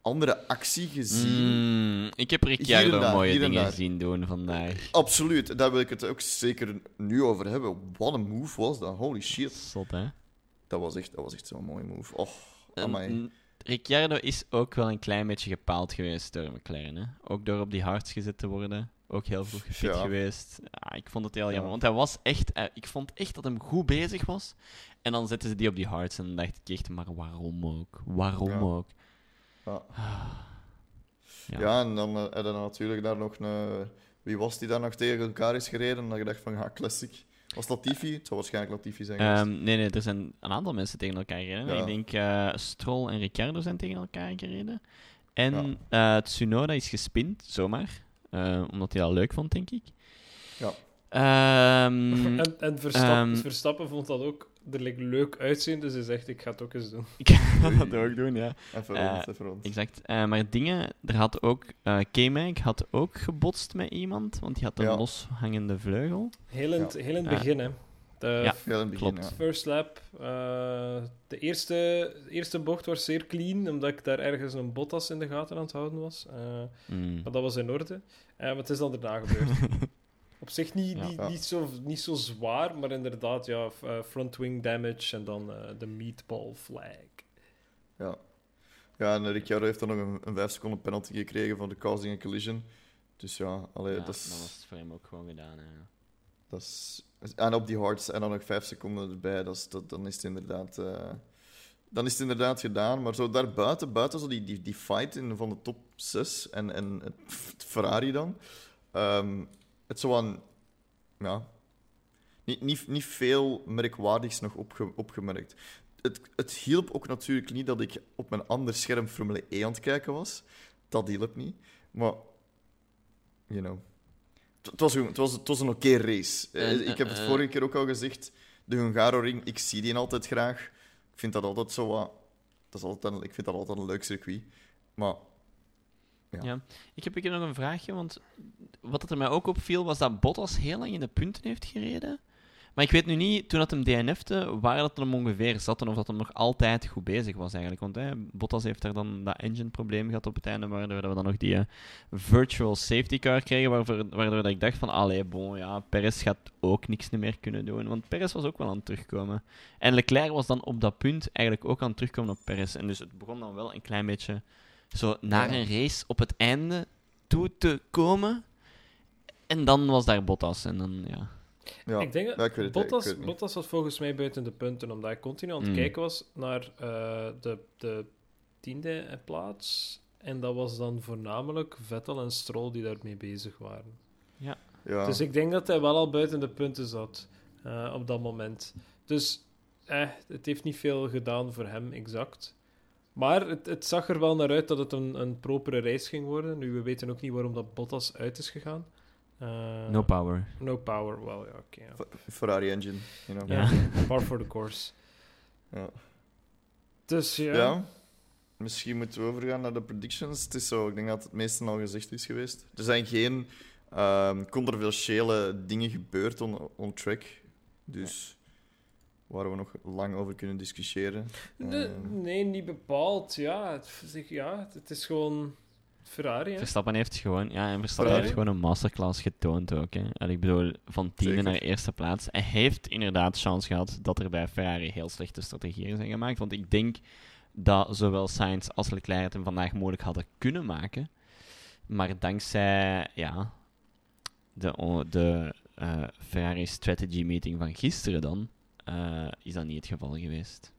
andere actie gezien. Mm, ik heb Ricciardo daar, mooie dingen zien doen vandaag. Absoluut, daar wil ik het ook zeker nu over hebben. Wat een move was dat, holy shit. Zot, hè? Dat was echt, dat was echt zo'n mooie move. Oh, En, amai. Ricciardo is ook wel een klein beetje gepaald geweest door McLaren. Hè? Ook door op die hards gezet te worden. Ook heel vroeg gefit Ja. geweest. Ja, ik vond het heel Ja. jammer. Want hij was echt... eh, ik vond echt dat hem goed bezig was. En dan zetten ze die op die hards. En dan dacht ik echt, maar waarom ook? Waarom Ja. ook? Ja. Ja. Ja, en dan uh, hadden natuurlijk daar nog een... Wie was die daar nog tegen elkaar is gereden? En dan gedacht van, ja, classic. Was dat Latifi? Het zou waarschijnlijk Latifi zijn geweest. Ehm, nee, nee, er zijn een aantal mensen tegen elkaar gereden. Ja. Ik denk eh Stroll en Ricciardo zijn tegen elkaar gereden. En eh, Tsunoda is gespind, zomaar. Eh, omdat hij dat leuk vond, denk ik. Ja. Ehm, En, en Verstappen, ehm, Verstappen vond dat ook er like, leuk uitzien, dus hij zegt, ik ga het ook eens doen. ik ga dat ook doen, ja. Even Eh, rond, even rond. Exact. Eh, maar dingen, er had ook... eh K-Mag had ook gebotst met iemand, want die had een Ja. loshangende vleugel. Heel in, het- heel in het begin, hè. De Ja. Heel in het begin, klopt. ja. first lap, eh, de eerste, eerste bocht was zeer clean, omdat ik daar ergens een Bottas in de gaten aan het houden was. Eh, Mm. maar dat was in orde. Eh, maar het is dan daarna gebeurd. Op zich niet, Ja. niet, Ja. Niet, zo, niet zo zwaar, maar inderdaad, ja, eh, front wing damage en dan eh, de meatball flag. Ja. Ja, en Ricciardo heeft dan nog een, een 5 seconden penalty gekregen voor de causing a collision. Dus ja, allee, Ja, dat is... dat was voor hem ook gewoon gedaan. hè. Dat is, en op die hards en dan nog vijf seconden erbij, dat is, dat, dan, is het inderdaad, eh, dan is het inderdaad gedaan. Maar zo daarbuiten, buiten zo die, die, die fight in, van de top 6 en, en het, het Ferrari dan, ehm, het zo aan, ja, niet, niet, niet veel merkwaardigs nog opge, opgemerkt. Het, het hielp ook natuurlijk niet dat ik op mijn ander scherm Formule 1 aan het kijken was. Dat hielp niet. Maar, you know. Het- was, een- het was, het was een oké race. Eh, En, ik heb het eh, vorige keer ook al gezegd. De Hungaroring, ik zie die altijd graag. Ik vind dat altijd zo wat... Dat is altijd een, ik vind dat altijd een leuk circuit. Maar Ja. Ik heb ik heb nog een vraagje, want wat er mij ook opviel was dat Bottas heel lang in de punten heeft gereden. Maar ik weet nu niet, toen dat hem DNF'te, waar dat hem ongeveer zat en of dat hem nog altijd goed bezig was eigenlijk. Want hè, Bottas heeft daar dan dat engine-probleem gehad op het einde, waardoor we dan nog die eh, virtual safety car kregen, waardoor dat ik dacht van, allee, bon, ja, Perez gaat ook niks meer kunnen doen. Want Perez was ook wel aan het terugkomen. En Leclerc was dan op dat punt eigenlijk ook aan het terugkomen op Perez. En dus het begon dan wel een klein beetje zo naar Ja. een race op het einde toe te komen. En dan was daar Bottas. En dan, ja. ja, ik denk dat ja, ik weet het, Bottas, ik weet het niet. Bottas was volgens mij buiten de punten, omdat hij continu aan het Mm. kijken was naar eh, de, de tiende plaats. En dat was dan voornamelijk Vettel en Stroll die daarmee bezig waren. Ja. Dus ik denk dat hij wel al buiten de punten zat eh, op dat moment. Dus eh, het heeft niet veel gedaan voor hem, exact. Maar het, het zag er wel naar uit dat het een, een propere race ging worden. Nu, we weten ook niet waarom dat Bottas uit is gegaan. Eh, No power. no power, wel ja, oké. ja. F- Ferrari engine, you know. Ja. Par for the course. Ja. Dus ja. Ja. Misschien moeten we overgaan naar de predictions. Het is zo, ik denk dat het meeste al gezegd is geweest. Er zijn geen ehm, controversiële dingen gebeurd on, on track. Dus waar we nog lang over kunnen discussiëren. Nee, Ehm. nee, niet bepaald. Ja, het, ja, het is gewoon Ferrari. Hè? Verstappen heeft gewoon, ja, en Verstappen Ferrari. heeft gewoon een masterclass getoond ook. Hè. En ik bedoel, van tiende Zeker. naar eerste plaats. Hij heeft inderdaad chance gehad dat er bij Ferrari heel slechte strategieën zijn gemaakt. Want ik denk dat zowel Sainz als Leclerc het hem vandaag mogelijk hadden kunnen maken. Maar dankzij ja, de, de eh, Ferrari strategy meeting van gisteren dan, eh, is dat niet het geval geweest.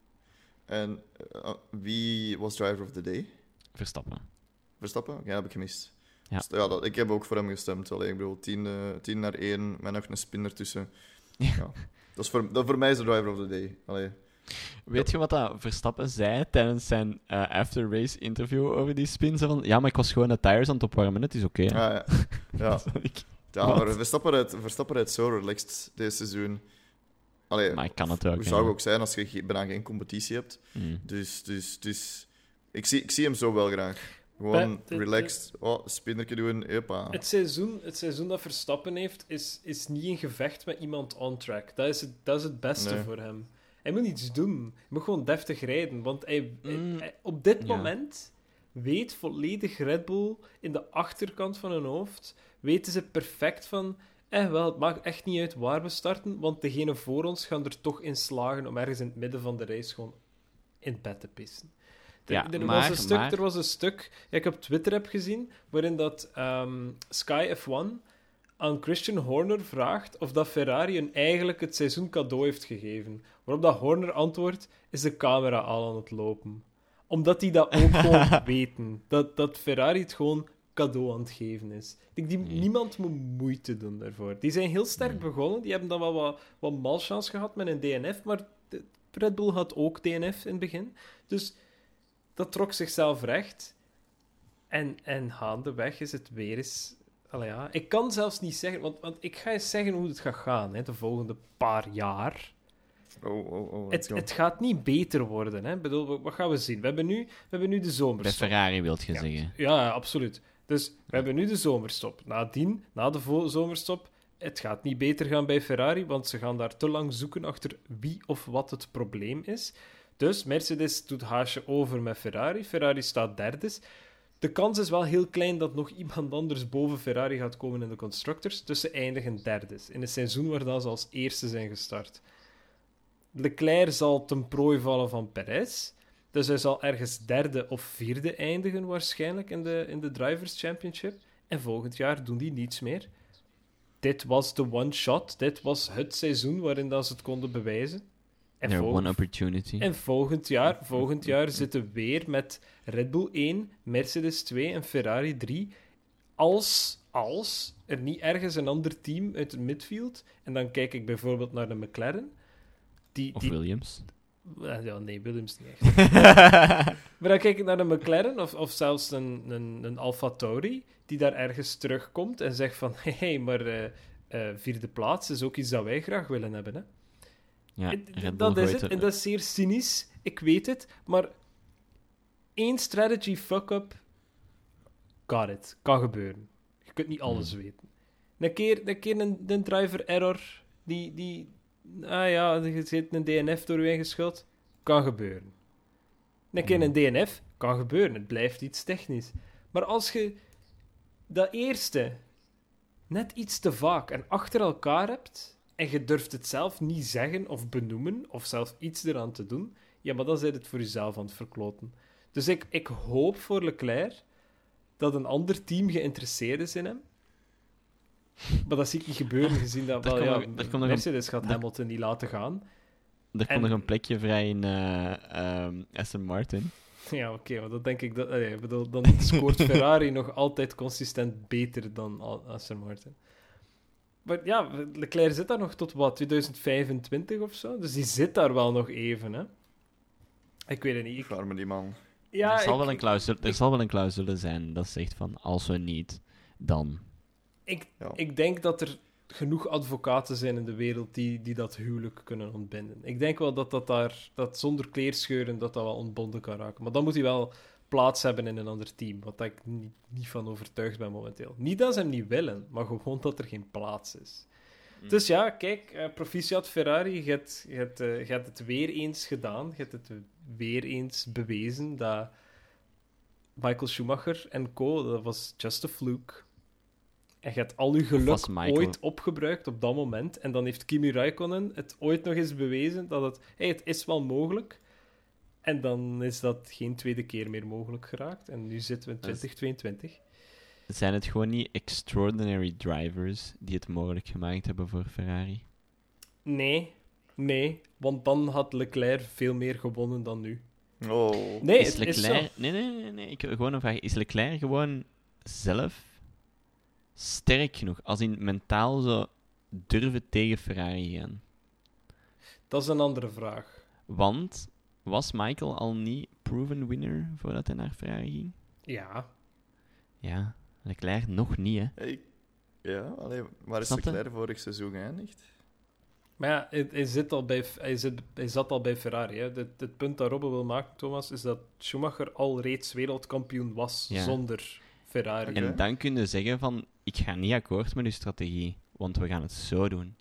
En eh, wie was driver of the day? Verstappen. Verstappen? Ja, heb ik gemist. Ja. Dus, ja dat, ik heb ook voor hem gestemd. Allee, ik bedoel, 10 eh, 10 naar 1 met nog een spin ertussen. Ja. Ja. Dat, is voor, dat voor mij is de driver of the day. Allee. Weet je wat dat Verstappen zei tijdens zijn eh, after-race interview over die spin? Zo van, ja, maar ik was gewoon de tires aan het opwarmen, het is oké. Ah, ja. Ja. Verstappen rijdt, Verstappen rijdt zo relaxed deze seizoen. Allee, maar ik kan het ook. zou ook zijn als je bijna geen competitie hebt? Mm. Dus, dus, dus ik, zie, ik zie hem zo wel graag. Gewoon Bij- de- relaxed. Oh, spinnertje doen, epa. Het, seizoen, het seizoen dat Verstappen heeft, is, is niet een gevecht met iemand on track. Dat is het, dat is het beste Nee. voor hem. Hij moet iets doen. Hij moet gewoon deftig rijden. Want hij, hij- Mm. hij- op dit Ja. moment weet volledig Red Bull in de achterkant van hun hoofd, weten ze perfect van. Eh, wel, het maakt echt niet uit waar we starten, want degene voor ons gaan er toch in slagen om ergens in het midden van de race gewoon in bed te pissen. Er, Ja, er, maar- was een stuk, maar- er was een stuk ik op Twitter heb gezien, waarin dat ehm, Sky F1 aan Christian Horner vraagt of dat Ferrari een eigenlijk het seizoen cadeau heeft gegeven. Waarop dat Horner antwoordt, is de camera al aan het lopen. Omdat die dat ook gewoon weten. Dat, dat Ferrari het gewoon cadeau aan het geven is. Ik denk, die, Nee. niemand moet moeite doen daarvoor. Die zijn heel sterk begonnen. Die hebben dan wel wat, wat malchance gehad met een DNF, maar de- Red Bull had ook DNF in het begin. Dus dat trok zichzelf recht. En, en gaandeweg is het weer eens... Ja. Ik kan zelfs niet zeggen... Want, want ik ga eens zeggen hoe het gaat gaan hè, de volgende paar jaar. Oh, oh, oh. Het, het gaat niet beter worden. Hè. Bedoel, wa- wat gaan we zien? We hebben nu, we hebben nu de Bij zomerstop. Ferrari wilt je Ja. zeggen. Ja, absoluut. Dus we hebben nu de zomerstop. Nadien, na de zomerstop, het gaat niet beter gaan bij Ferrari, want ze gaan daar te lang zoeken achter wie of wat het probleem is. Dus Mercedes doet haasje over met Ferrari. Ferrari staat derde. De kans is wel heel klein dat nog iemand anders boven Ferrari gaat komen in de constructors. Dus ze eindigen derde. In een seizoen waar dat ze als eerste zijn gestart. Leclerc zal ten prooi vallen van Perez. Dus hij zal ergens derde of vierde eindigen waarschijnlijk in de, in de Drivers' Championship. En volgend jaar doen die niets meer. Dit was de one-shot. Dit was het seizoen waarin dat ze het konden bewijzen. En, Their vol- one opportunity. en volgend jaar, volgend jaar zitten we weer met Red Bull 1, Mercedes 2 en Ferrari 3. Als, als er niet ergens een ander team uit het midfield, en dan kijk ik bijvoorbeeld naar de McLaren, die, Of die, Williams. Eh, Ja, nee, Williams niet echt. maar dan kijk ik naar de McLaren of, of zelfs een, een, een Alfa Tauri, die daar ergens terugkomt en zegt van, hé, hey, maar eh, eh, vierde plaats is ook iets dat wij graag willen hebben. Hè? Ja, En dat is het, en dat is zeer cynisch, ik weet het, maar één strategy fuck-up, got it, kan gebeuren. Je kunt niet alles Hmm. weten. Een keer, een, keer een, een driver error, die, die, ah ja, er zit een DNF door u ingeschuld, kan gebeuren. Een keer een DNF, kan gebeuren, het blijft iets technisch. Maar als je dat eerste net iets te vaak en achter elkaar hebt en je durft het zelf niet zeggen of benoemen of zelf iets eraan te doen, ja, maar dan zit het voor jezelf aan het verkloten. Dus ik, ik hoop voor Leclerc dat een ander team geïnteresseerd is in hem. Maar dat zie ik niet gebeuren, gezien dat wel, ja, nog- een- Mercedes gaat Hamilton niet laten gaan. Er En- komt nog een plekje vrij in eh, ehm, Aston Martin. Ja, oké, maar dat denk ik dat. allee, ik bedoel, dan scoort Ferrari nog altijd consistent beter dan Aston Martin. Maar ja, Leclerc zit daar nog tot wat, 2025 of zo? Dus die zit daar wel nog even, hè? Ik weet het niet. Ik, die man. ja, er, zal ik, wel een clausule, er ik- zal wel een clausule zijn dat zegt van als we niet, dan. Ik, Ja. ik denk dat er genoeg advocaten zijn in de wereld die, die dat huwelijk kunnen ontbinden. Ik denk wel dat dat daar, dat zonder kleerscheuren, dat dat wel ontbonden kan raken. Maar dan moet hij wel plaats hebben in een ander team, wat ik niet, niet van overtuigd ben momenteel. Niet dat ze hem niet willen, maar gewoon dat er geen plaats is. Dus ja, kijk, eh, proficiat Ferrari, je hebt, je, hebt, eh, je hebt het weer eens gedaan. Je hebt het weer eens bewezen dat Michael Schumacher en co, dat was just a fluke. En je hebt al je geluk ooit opgebruikt op dat moment. En dan heeft Kimi Räikkönen het ooit nog eens bewezen dat het, hey, het is wel mogelijk. En dan is dat geen tweede keer meer mogelijk geraakt. En nu zitten we in Dat is- 2022. Zijn het gewoon niet extraordinary drivers die het mogelijk gemaakt hebben voor Ferrari? Nee, nee, want dan had Leclerc veel meer gewonnen dan nu. Oh. Nee, is het is zo. Leclerc... nee, nee, nee, nee, ik heb gewoon een vraag. Is Leclerc gewoon zelf sterk genoeg, als in mentaal zo durven tegen Ferrari gaan? Dat is een andere vraag. Want was Michael al niet proven winner voordat hij naar Ferrari ging? Ja, Ja, Leclerc nog niet, hè. Hey. Ja, allee, waar is Snap je? Leclerc vorig seizoen geëindigd? maar ja, hij, hij zit al bij, hij, zit, hij zat al bij Ferrari. Hè. Het, het punt dat Robbe wil maken, Thomas, is dat Schumacher al reeds wereldkampioen was Ja. zonder Ferrari. En dan kun je zeggen van, ik ga niet akkoord met uw strategie, want we gaan het zo doen.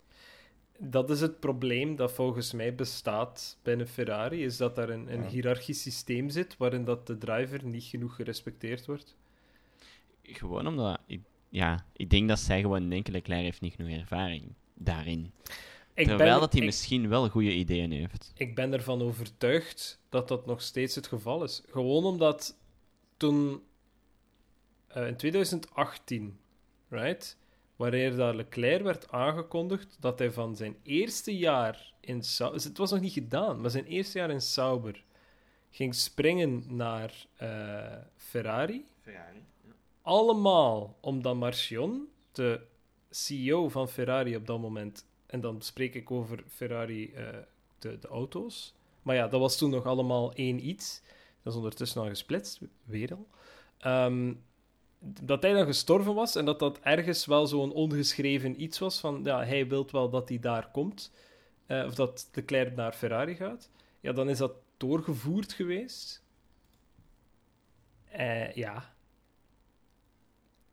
Dat is het probleem dat volgens mij bestaat binnen Ferrari, is dat daar een, een Ja. hiërarchisch systeem zit waarin dat de driver niet genoeg gerespecteerd wordt. Gewoon omdat, ik, ja, ik denk dat zij gewoon denken, Leclerc heeft niet genoeg ervaring daarin. Ik Terwijl ben, dat hij ik, misschien wel goede ideeën heeft. ik ben ervan overtuigd dat dat nog steeds het geval is. Gewoon omdat toen eh, in 2018, right, wanneer dat Leclerc werd aangekondigd dat hij van zijn eerste jaar in Sau- het was nog niet gedaan, maar zijn eerste jaar in Sauber ging springen naar eh, Ferrari. Allemaal omdat Marchion, de CEO van Ferrari op dat moment, en dan spreek ik over Ferrari, eh, de, de auto's. Maar ja, dat was toen nog allemaal één iets. Dat is ondertussen al gesplitst, weer al. ehm, dat hij dan gestorven was en dat dat ergens wel zo'n ongeschreven iets was van ja, hij wil wel dat hij daar komt, eh, of dat Leclerc naar Ferrari gaat, ja, dan is dat doorgevoerd geweest. Eh, ja.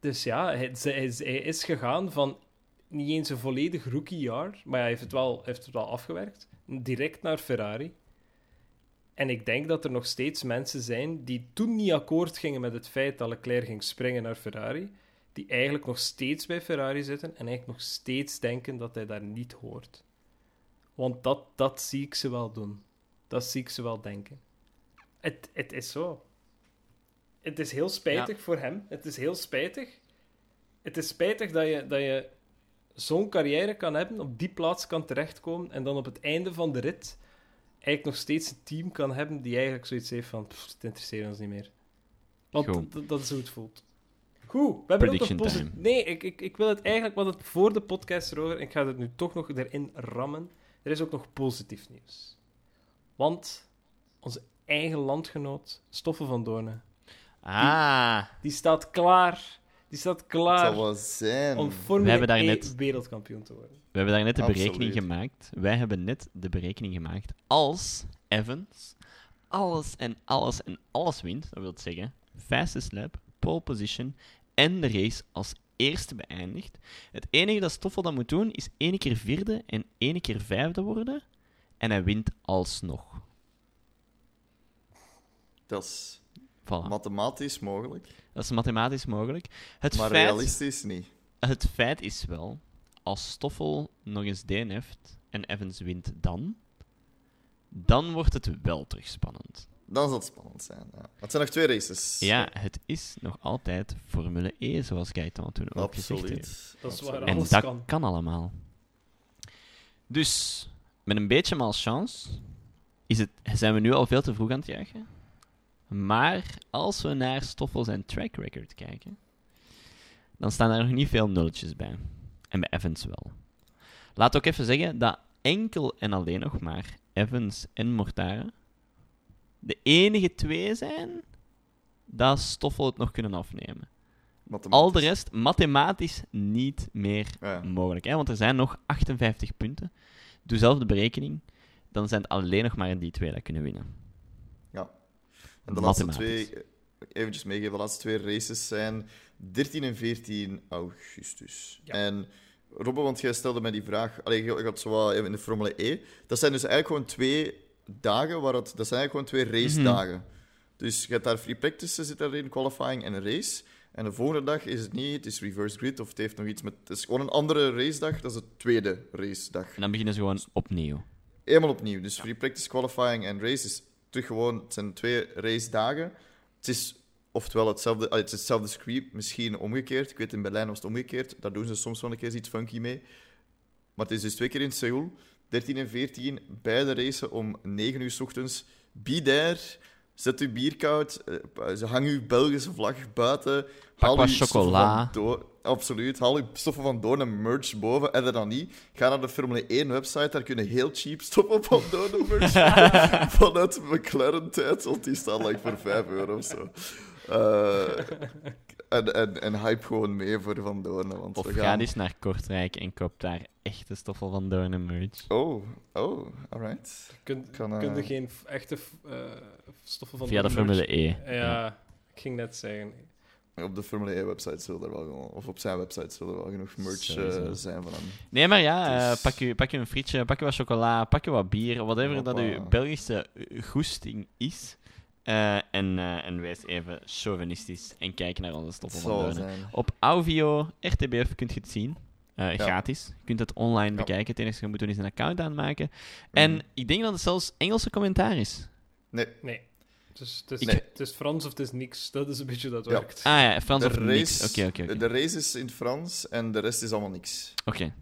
Dus ja, hij, hij is gegaan van niet eens een volledig rookiejaar, maar hij heeft het wel, heeft het wel afgewerkt, direct naar Ferrari. En ik denk dat er nog steeds mensen zijn die toen niet akkoord gingen met het feit dat Leclerc ging springen naar Ferrari, die eigenlijk nog steeds bij Ferrari zitten en eigenlijk nog steeds denken dat hij daar niet hoort. Want dat, dat zie ik ze wel doen. Dat zie ik ze wel denken. Het, het is zo. Het is heel spijtig voor hem. Het is heel spijtig. Het is spijtig dat je, dat je zo'n carrière kan hebben, op die plaats kan terechtkomen en dan op het einde van de rit eigenlijk nog steeds een team kan hebben die eigenlijk zoiets heeft van "Pff, het interesseert ons niet meer. Want dat is hoe het voelt. Goed, we hebben ook nog Prediction posi- time. Nee, ik, ik, ik wil het eigenlijk, wat het voor de podcast erover, ik ga het nu toch nog erin rammen. Er is ook nog positief nieuws. Want onze eigen landgenoot, Stoffel van Doornen, Ah, die staat klaar. Die staat klaar om Formule We hebben daar 1 net- wereldkampioen te worden. We hebben daar net de Absoluut. berekening gemaakt. Wij hebben net de berekening gemaakt. Als Evans alles en alles en alles wint, dat wil zeggen fastest lap, pole position en de race als eerste beëindigt. Het enige dat Stoffel dan moet doen, is één keer vierde en één keer vijfde worden. En hij wint alsnog. Dat is Voilà. mathematisch mogelijk, Dat is mathematisch mogelijk. Het maar feit... realistisch niet. Het feit is wel, als Stoffel nog eens DNF't en Evans wint dan, dan wordt het wel terug spannend. Dan zal het spannend zijn. Ja. Het zijn nog twee races. Ja, het is nog altijd Formule E, zoals Gaetan toen ook gezegd heeft. absoluut. Dat is waar. Absoluut. En Alles dat kan. kan. allemaal. Dus, met een beetje malchance, is het, zijn we nu al veel te vroeg aan het juichen. Maar als we naar Stoffel zijn track record kijken, dan staan er nog niet veel nulletjes bij. En bij Evans wel. Laat ook even zeggen dat enkel en alleen nog maar Evans en Mortara de enige twee zijn dat Stoffel het nog kunnen afnemen. Al de rest mathematisch niet meer Ja. mogelijk. Hè? Want er zijn nog 58 punten. Doe zelf de berekening. Dan zijn het alleen nog maar die twee dat kunnen winnen. En de laatste twee, eventjes meegeven, de laatste twee races zijn 13 en 14 augustus. Ja. En Robbe, want jij stelde mij die vraag, allee, je gaat zo wat in de Formule E. Dat zijn dus eigenlijk gewoon twee dagen, waar het, dat zijn eigenlijk gewoon twee race dagen. Dus je hebt daar free practice, zit daarin, qualifying en een race. En de volgende dag is het niet, het is reverse grid of het heeft nog iets met... Het is gewoon een andere racedag, dat is de tweede racedag. En dan beginnen ze gewoon opnieuw. Eenmaal opnieuw. Dus free practice, qualifying en race is terug gewoon... Het zijn twee race dagen. Het is oftewel hetzelfde, het is hetzelfde script, misschien omgekeerd. Ik weet, in Berlijn was het omgekeerd. Daar doen ze soms wel een keer iets funky mee. Maar het is dus twee keer in Seoul. 13 en 14, beide racen om 9 uur s ochtends. Be there. Zet uw bier koud. eh, Ze hang uw Belgische vlag buiten. Haal wat uw stoffen chocola. Absoluut. Haal uw stoffen van Doorn en merch boven. En dan niet. Ga naar de Formule 1 website. Daar kunnen heel cheap stoffen van Doorn en merch. Vanuit McLaren-tijd. Want die staan like voor 5 euro of zo. Eh, en, en, en hype gewoon mee voor Van Doorn. Want Of we ga gaan... eens naar Kortrijk en koop daar echte stoffel van Doorn en merch. Oh, oh, alright. Kun, Kan, eh, kun je geen f- echte eh, stoffen van Via de Formule E. Ja, ik ging net zeggen. Op de Formule E-website zullen er wel gewoon, of op zijn website zullen er wel genoeg merch eh, zijn van hem. Nee, maar ja, eh, Dus- pak, je, pak je een frietje, pak je wat chocola, pak je wat bier, whatever dat uw Belgische goesting is. Eh, en, eh, en wees even chauvinistisch en kijk naar onze stoffen van zijn. Op Auvio, RTBF kunt je het zien. Eh, Gratis. Je kunt het online Ja. bekijken. Het enige wat je moet doen is een account aanmaken. En Mhm. ik denk dat het zelfs Engelse commentaar is. Nee, Nee. Het is, het, is, Nee. het is Frans of het is niks. Dat is een beetje dat Ja. werkt. Ah ja, Frans de of niks. race, Oké, oké, oké. de race is in het Frans en de rest is allemaal niks. Oké.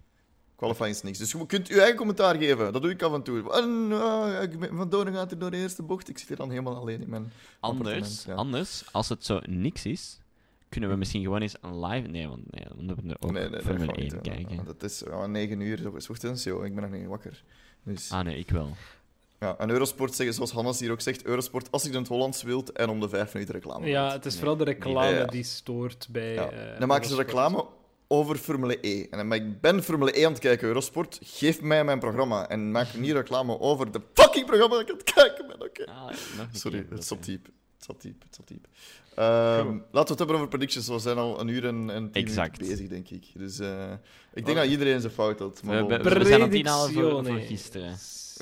Qualifying is niks. Dus je kunt je eigen commentaar geven. Dat doe ik af en toe. En, ik ben- van Doorn gaat er door de eerste bocht. Ik zit hier dan helemaal alleen in mijn Anders, ja. anders, als het zo niks is, kunnen we misschien gewoon eens een live... Nee, want nee, we moeten ook Nee, nee, nee, Formule gewoon niet 1 doen. kijken. Het is ja, 9 uur s ochtends, joh. Ik ben nog niet wakker. Dus, Ah nee, ik wel. Ja, en Eurosport zeggen, zoals Hannes hier ook zegt, Eurosport als je in het Hollands wilt en om de vijf minuten reclame. Ja, wilt. het is vooral de reclame Ja, ja. die stoort bij. Ja. eh, dan maken ze reclame over Formule E. En dan, maar ik ben Formule E aan het kijken, Eurosport. Geef mij mijn programma. En maak niet reclame over de fucking programma dat ik aan het kijken ben. Oké. Ah, Sorry, keer, het zat diep. Het zat diep, het zat diep. Ehm, laten we het hebben over predictions. We zijn al een uur en, en tien Exact. minuten bezig, denk ik. Dus eh, ik denk dat iedereen zijn fout had. Maar We, we, we zijn voor, voor Predictione. gisteren.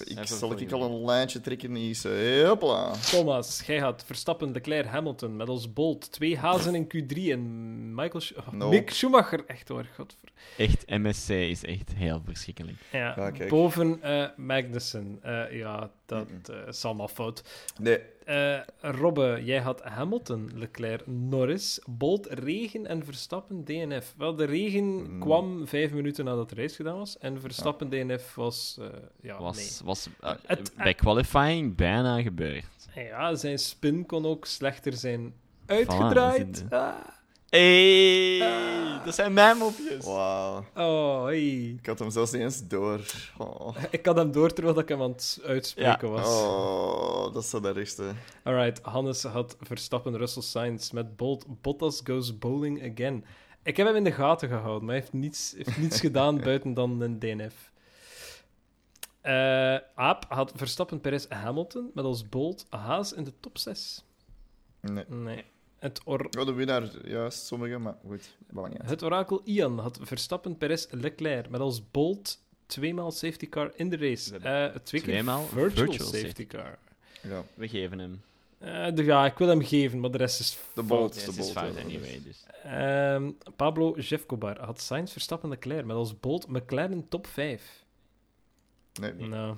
Ik even zal ik al een lijntje trekken. Is, uh, hopla. Thomas, jij had Verstappen, Leclerc, Hamilton met als Bolt. Twee hazen in Q3 en Michael Sch- oh, No. Mick Schumacher. Echt hoor, godver. Echt, MSC is echt heel verschrikkelijk. Ja, boven eh, Magnussen. Eh, ja, dat eh, is allemaal fout. Nee, Eh, Robbe, jij had Hamilton, Leclerc, Norris, Bolt, regen en Verstappen, DNF. Wel, de regen Mm. kwam vijf minuten nadat de race gedaan was. En Verstappen, DNF was... eh, ja, Was, was eh, Het- bij qualifying bijna gebeurd. nee. Ja, zijn spin kon ook slechter zijn Voilà, uitgedraaid. Ah. Hey, Ah. dat zijn mijn mopjes. wauw. Oh, hey. Ik had hem zelfs niet eens door. Oh, Ik had hem door terwijl ik hem aan het uitspreken was. oh dat is de ergste. Alright, Hannes had Verstappen Russell Sainz met Bolt. Bottas goes bowling again. Ik heb hem in de gaten gehouden, maar hij heeft niets, heeft niets gedaan buiten dan een DNF. Eh Aap had Verstappen Perez Hamilton met als Bolt Haas in de top 6. Nee. Nee. Het, or Oh, de winnaar, juist, sommige, maar goed. Het orakel Ian had Verstappen Perez Leclerc met als Bolt tweemaal safety car in de race. Eh twee keer Tweemaal virtual, virtual safety, safety car. Ja, We geven hem. Eh, de, ja, ik wil hem geven, maar de rest is de fout. bolt. De het is bolt, fout anyway, dus. Ehm, Pablo Jefcobar had Sainz, Verstappen, Leclerc met als Bolt McLaren top 5. Nee, Nou.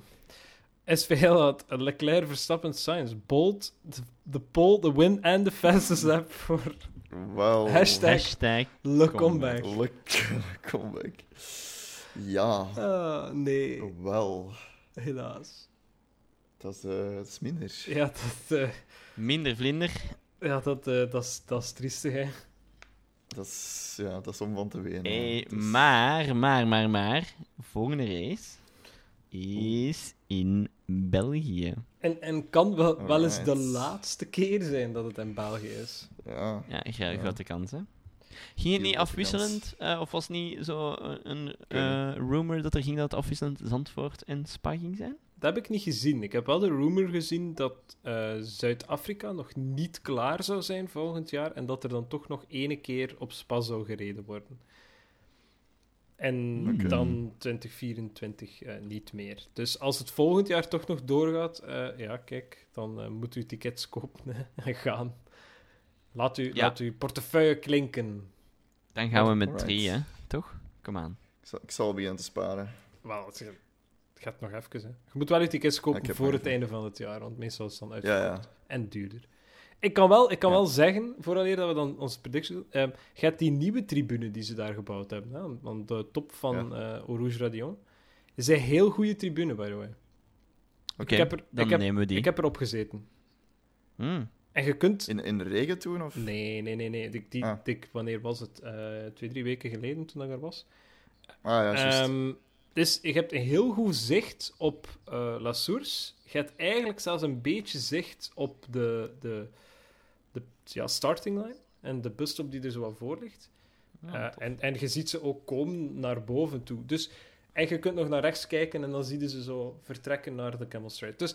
SVL had Leclerc, Verstappen, Sainz. Bolt, the, the pole, the win and the fastest lap voor. Hashtag Hashtag Le comeback. Comeback. Lekker comeback. Ja, Ah, nee, wel. helaas. Dat is, eh, dat is minder. Ja, dat, eh, Minder vlinder. ja, dat, eh, dat, is, dat is triestig, hè. Dat is, ja, dat is om van te wenen. Hey, is- maar, maar, maar, maar. Volgende race is in België. En, en kan wel, wel eens de laatste keer zijn dat het in België is. Ja, Ja, Ja. grote kans, hè? Ging het niet afwisselend? eh, of was het niet zo een, eh, rumor dat er ging dat het afwisselend Zandvoort en Spa ging zijn? Dat heb ik niet gezien. Ik heb wel de rumor gezien dat eh, Zuid-Afrika nog niet klaar zou zijn volgend jaar en dat er dan toch nog ene keer op Spa zou gereden worden. En dan 2024 eh, niet meer. Dus als het volgend jaar toch nog doorgaat, eh, ja, kijk, dan eh, moet u tickets kopen en gaan. Laat, u, Ja. laat uw portefeuille klinken. Dan gaan we met Alright. drie, hè? Toch? Kom aan. ik zal, ik zal beginnen te sparen. Wel, het het gaat nog even. Hè. Je moet wel uw tickets kopen voor het even. einde van het jaar, want meestal is het dan Ja, uitverkocht. ja. en duurder. Ik kan wel, ik kan Ja. wel zeggen, vooraleer dat we dan onze predictie doen, ehm, je hebt die nieuwe tribune die ze daar gebouwd hebben, hè, aan de top van eh Rouge Radion. is een heel goede tribune, by the way. Oké, Ik heb er- dan ik heb- nemen we die. Ik heb erop gezeten. Hmm. En je kunt... In, in de regen toen? Of? Nee, nee, nee, nee. Die, die, Ah. die- wanneer was het? Eh, twee, drie weken geleden, toen ik er was. Ah ja, juist. Ehm, dus je hebt een heel goed zicht op eh La Source. Je hebt eigenlijk zelfs een beetje zicht op de, de, de ja, starting line en de busstop die er zo wat voor ligt. Eh, en, en je ziet ze ook komen naar boven toe. Dus, en je kunt nog naar rechts kijken en dan zie je ze zo vertrekken naar de Camel Straight. Dus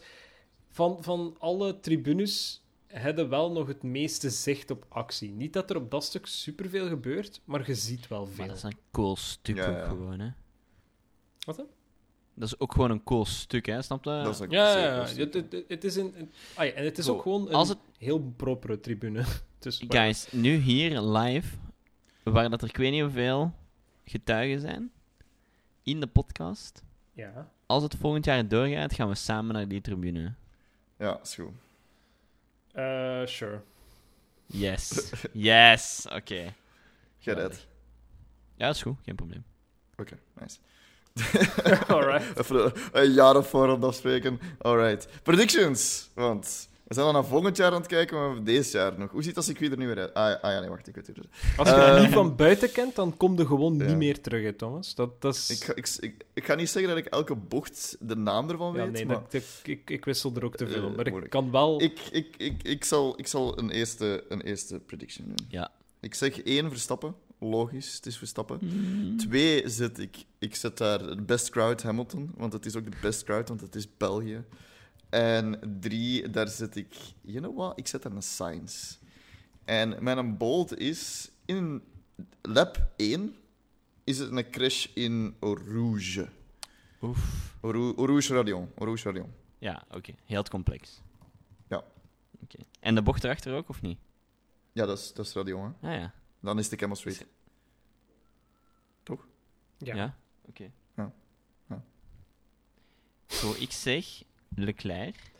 van, van alle tribunes hebben wel nog het meeste zicht op actie. Niet dat er op dat stuk superveel gebeurt, maar je ziet wel Maar veel. dat is een cool stuk Ja, ook ja. gewoon, hè? Wat dan? Dat is ook gewoon een cool stuk, hè? Snap je? dat is een Ja, ja, ja. stuk. Het, het, het is een, een- ah ja, en het is ook gewoon een als het- heel propere tribune. Dus, Guys, nu hier live, waar dat er ik weet niet hoeveel getuigen zijn in de podcast. Ja. Als het volgend jaar doorgaat, gaan we samen naar die tribune. Ja, is goed. Eh, sure. Yes. Yes. Oké. Gered. Ja, dat is goed. Geen probleem. Oké, nice. Alright. Even een, jaar of voor afspreken. Alright. Predictions. Want We zijn dan naar volgend jaar aan het kijken, maar we hebben deze jaar nog. Hoe ziet dat circuit er nu weer uit? Ah, ja, ah, ja nee, wacht, ik weet het. Als je het niet van buiten kent, dan kom je gewoon Ja. niet meer terug, hè, Thomas. Dat, dat is... Ik ga, ik, ik, ik ga niet zeggen dat ik elke bocht de naam ervan ja, weet, nee, maar dat, ik, ik wissel er ook te veel Eh. Maar ik kan wel... ik, ik, ik, ik, zal, ik zal een eerste, een eerste prediction doen. Ja. Ik zeg één Verstappen. Logisch, het is Verstappen. Mm. Twee zet ik, ik zet daar de best crowd Hamilton, want het is ook de best crowd, want het is België. En drie, daar zet ik, you know what, ik zet daar een Sainz. En mijn bold is, in lap 1 is het een crash in Rouge. Oef. Rou- Rouge Radion. Rouge Radion. Ja, oké. Heel complex. Ja. Oké. En de bocht erachter ook, of niet? Ja, dat is, dat is Radion, hè. Ah ja. Dan is de Camel Street. Ja? ja. Oké. Ja. Ja. Zo, ik zeg Leclerc,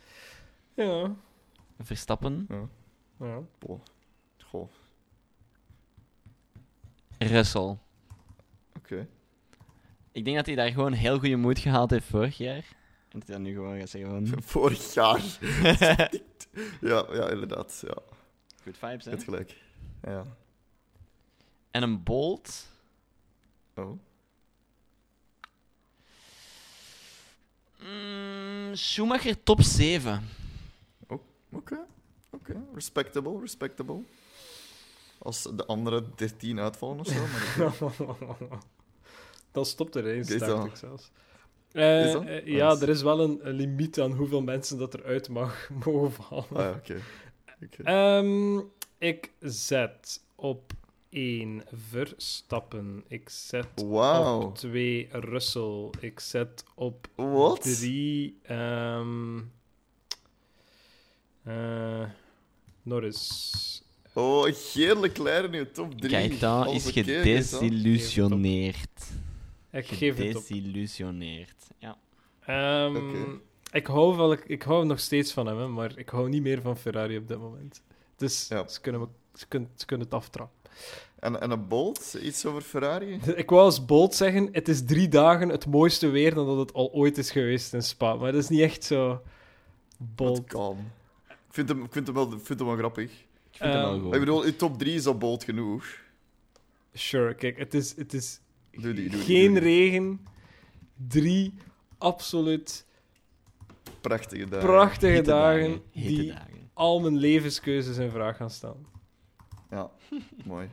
Ja. Verstappen, Ja. ja. Boah. Goh, Russell. oké. Ik denk dat hij daar gewoon heel goede moed gehaald heeft vorig jaar. En dat hij dat nu gewoon gaat zeggen van... Vorig jaar. ja, ja, inderdaad. Ja, Good vibes, hè? hebt gelijk. Ja. En een Bolt. Oh. Mm, Schumacher top 7. Oké, oké. Respectable, respectable. Als de andere 13 uitvallen of zo. Maar. Dan stopt er eens, Is dacht dat- ik zelfs. Eh, Is dat? eh, Ah, ja, er is wel een, een limiet aan hoeveel mensen dat eruit mag mogen vallen. ah, ja, oké. Oké. Ehm, ik zet op 1 Verstappen. Ik zet op 2 Russell. Ik zet op Wat? 3 ehm eh, Norris. Oh, heerlijk Leclerc in uw top 3. Gaëtan is gedesillusioneerd. Ik geef het op. Gedesillusioneerd. Ja. Ehm, Oké. ik, hou wel, ik, ik hou nog steeds van hem, hè, maar ik hou niet meer van Ferrari op dit moment. Dus Ja. ze, kunnen, ze, kunnen, ze kunnen het aftrappen. En, en een Bolt, iets over Ferrari? Ik wou als Bolt zeggen, het is drie dagen het mooiste weer dan dat het al ooit is geweest in Spa. Maar dat is niet echt zo Bolt. kan. Ik vind hem, ik vind hem, wel, ik vind hem wel grappig. Ik vind hem wel Ehm, goed. Ik bedoel, in top 3 is al bold genoeg. Sure, kijk, het is, het is Doe die, doe die, geen doe die. regen. Drie absoluut Prachtige dagen. prachtige Hitte dagen Hitte die dagen. Al mijn levenskeuzes in vraag gaan staan. Ja, mooi.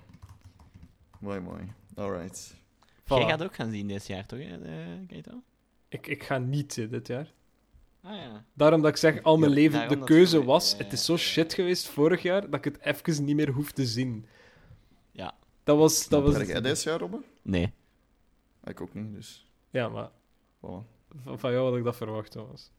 Mooi, mooi. Alright. Jij Voilà. gaat ook gaan zien dit jaar, toch, hè, eh, Gaëtan? Ik, ik ga niet eh, dit jaar. Ah ja. Daarom dat ik zeg, al mijn Ja, leven, de keuze het- was, het is zo shit geweest vorig jaar, dat ik het even niet meer hoef te zien. Ja. Dat was... Dat was Ga jij dit jaar, Robben? Nee. Ik ook niet, dus... Ja, maar Voilà. van, van jou had ik dat verwacht, Thomas.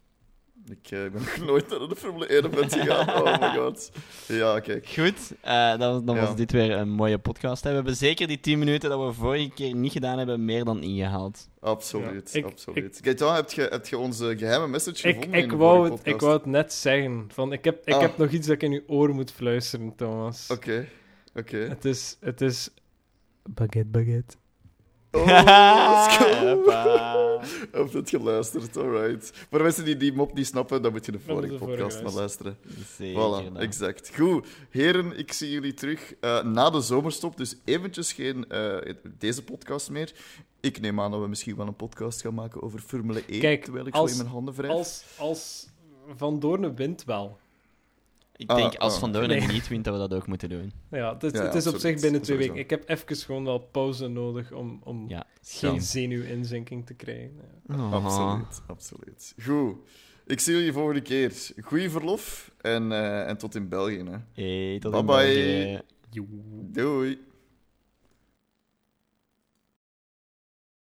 Ik eh, ben nog nooit naar de Formule 1 event gegaan. Oh my god. Ja, kijk. Goed, eh, dan, dan Ja. was dit weer een mooie podcast. hè. We hebben zeker die 10 minuten dat we vorige keer niet gedaan hebben, meer dan ingehaald. Absoluut, Ja, ik- absoluut. Gaëtan, heb je, heb je onze geheime message Ik, gevonden in ik, de wou het, ik wou het net zeggen. Van, ik heb, ik Ah. heb nog iets dat ik in uw oor moet fluisteren, Thomas. Oké, oké. Het is... Het is... Baguette, baguette. Oh, let's go. Hoppa. Heb het geluisterd, alright. Voor mensen die die mop niet snappen, dan moet je de vorige podcast maar luisteren. Zeker. Voilà, exact. Goed. Heren, ik zie jullie terug eh, na de zomerstop. Dus eventjes geen eh, deze podcast meer. Ik neem aan dat we misschien wel een podcast gaan maken over Formule 1, Kijk, terwijl ik als- zo in mijn handen wrijf. Als, als Van Doorne wint wel. Ik Ah, denk als ah. Van Doorn Nee. niet wint, dat we dat ook moeten doen. Ja, het, Ja, ja, het is op zich binnen twee weken. Ik heb even gewoon wel pauze nodig om, om Ja, geen zenuwinzinking te krijgen. Ja. Oh. Absoluut, absoluut. Goed. Ik zie jullie volgende keer. Goeie verlof en, eh, en tot in België. Hè. Hey, tot Bye in bye. België. Doei.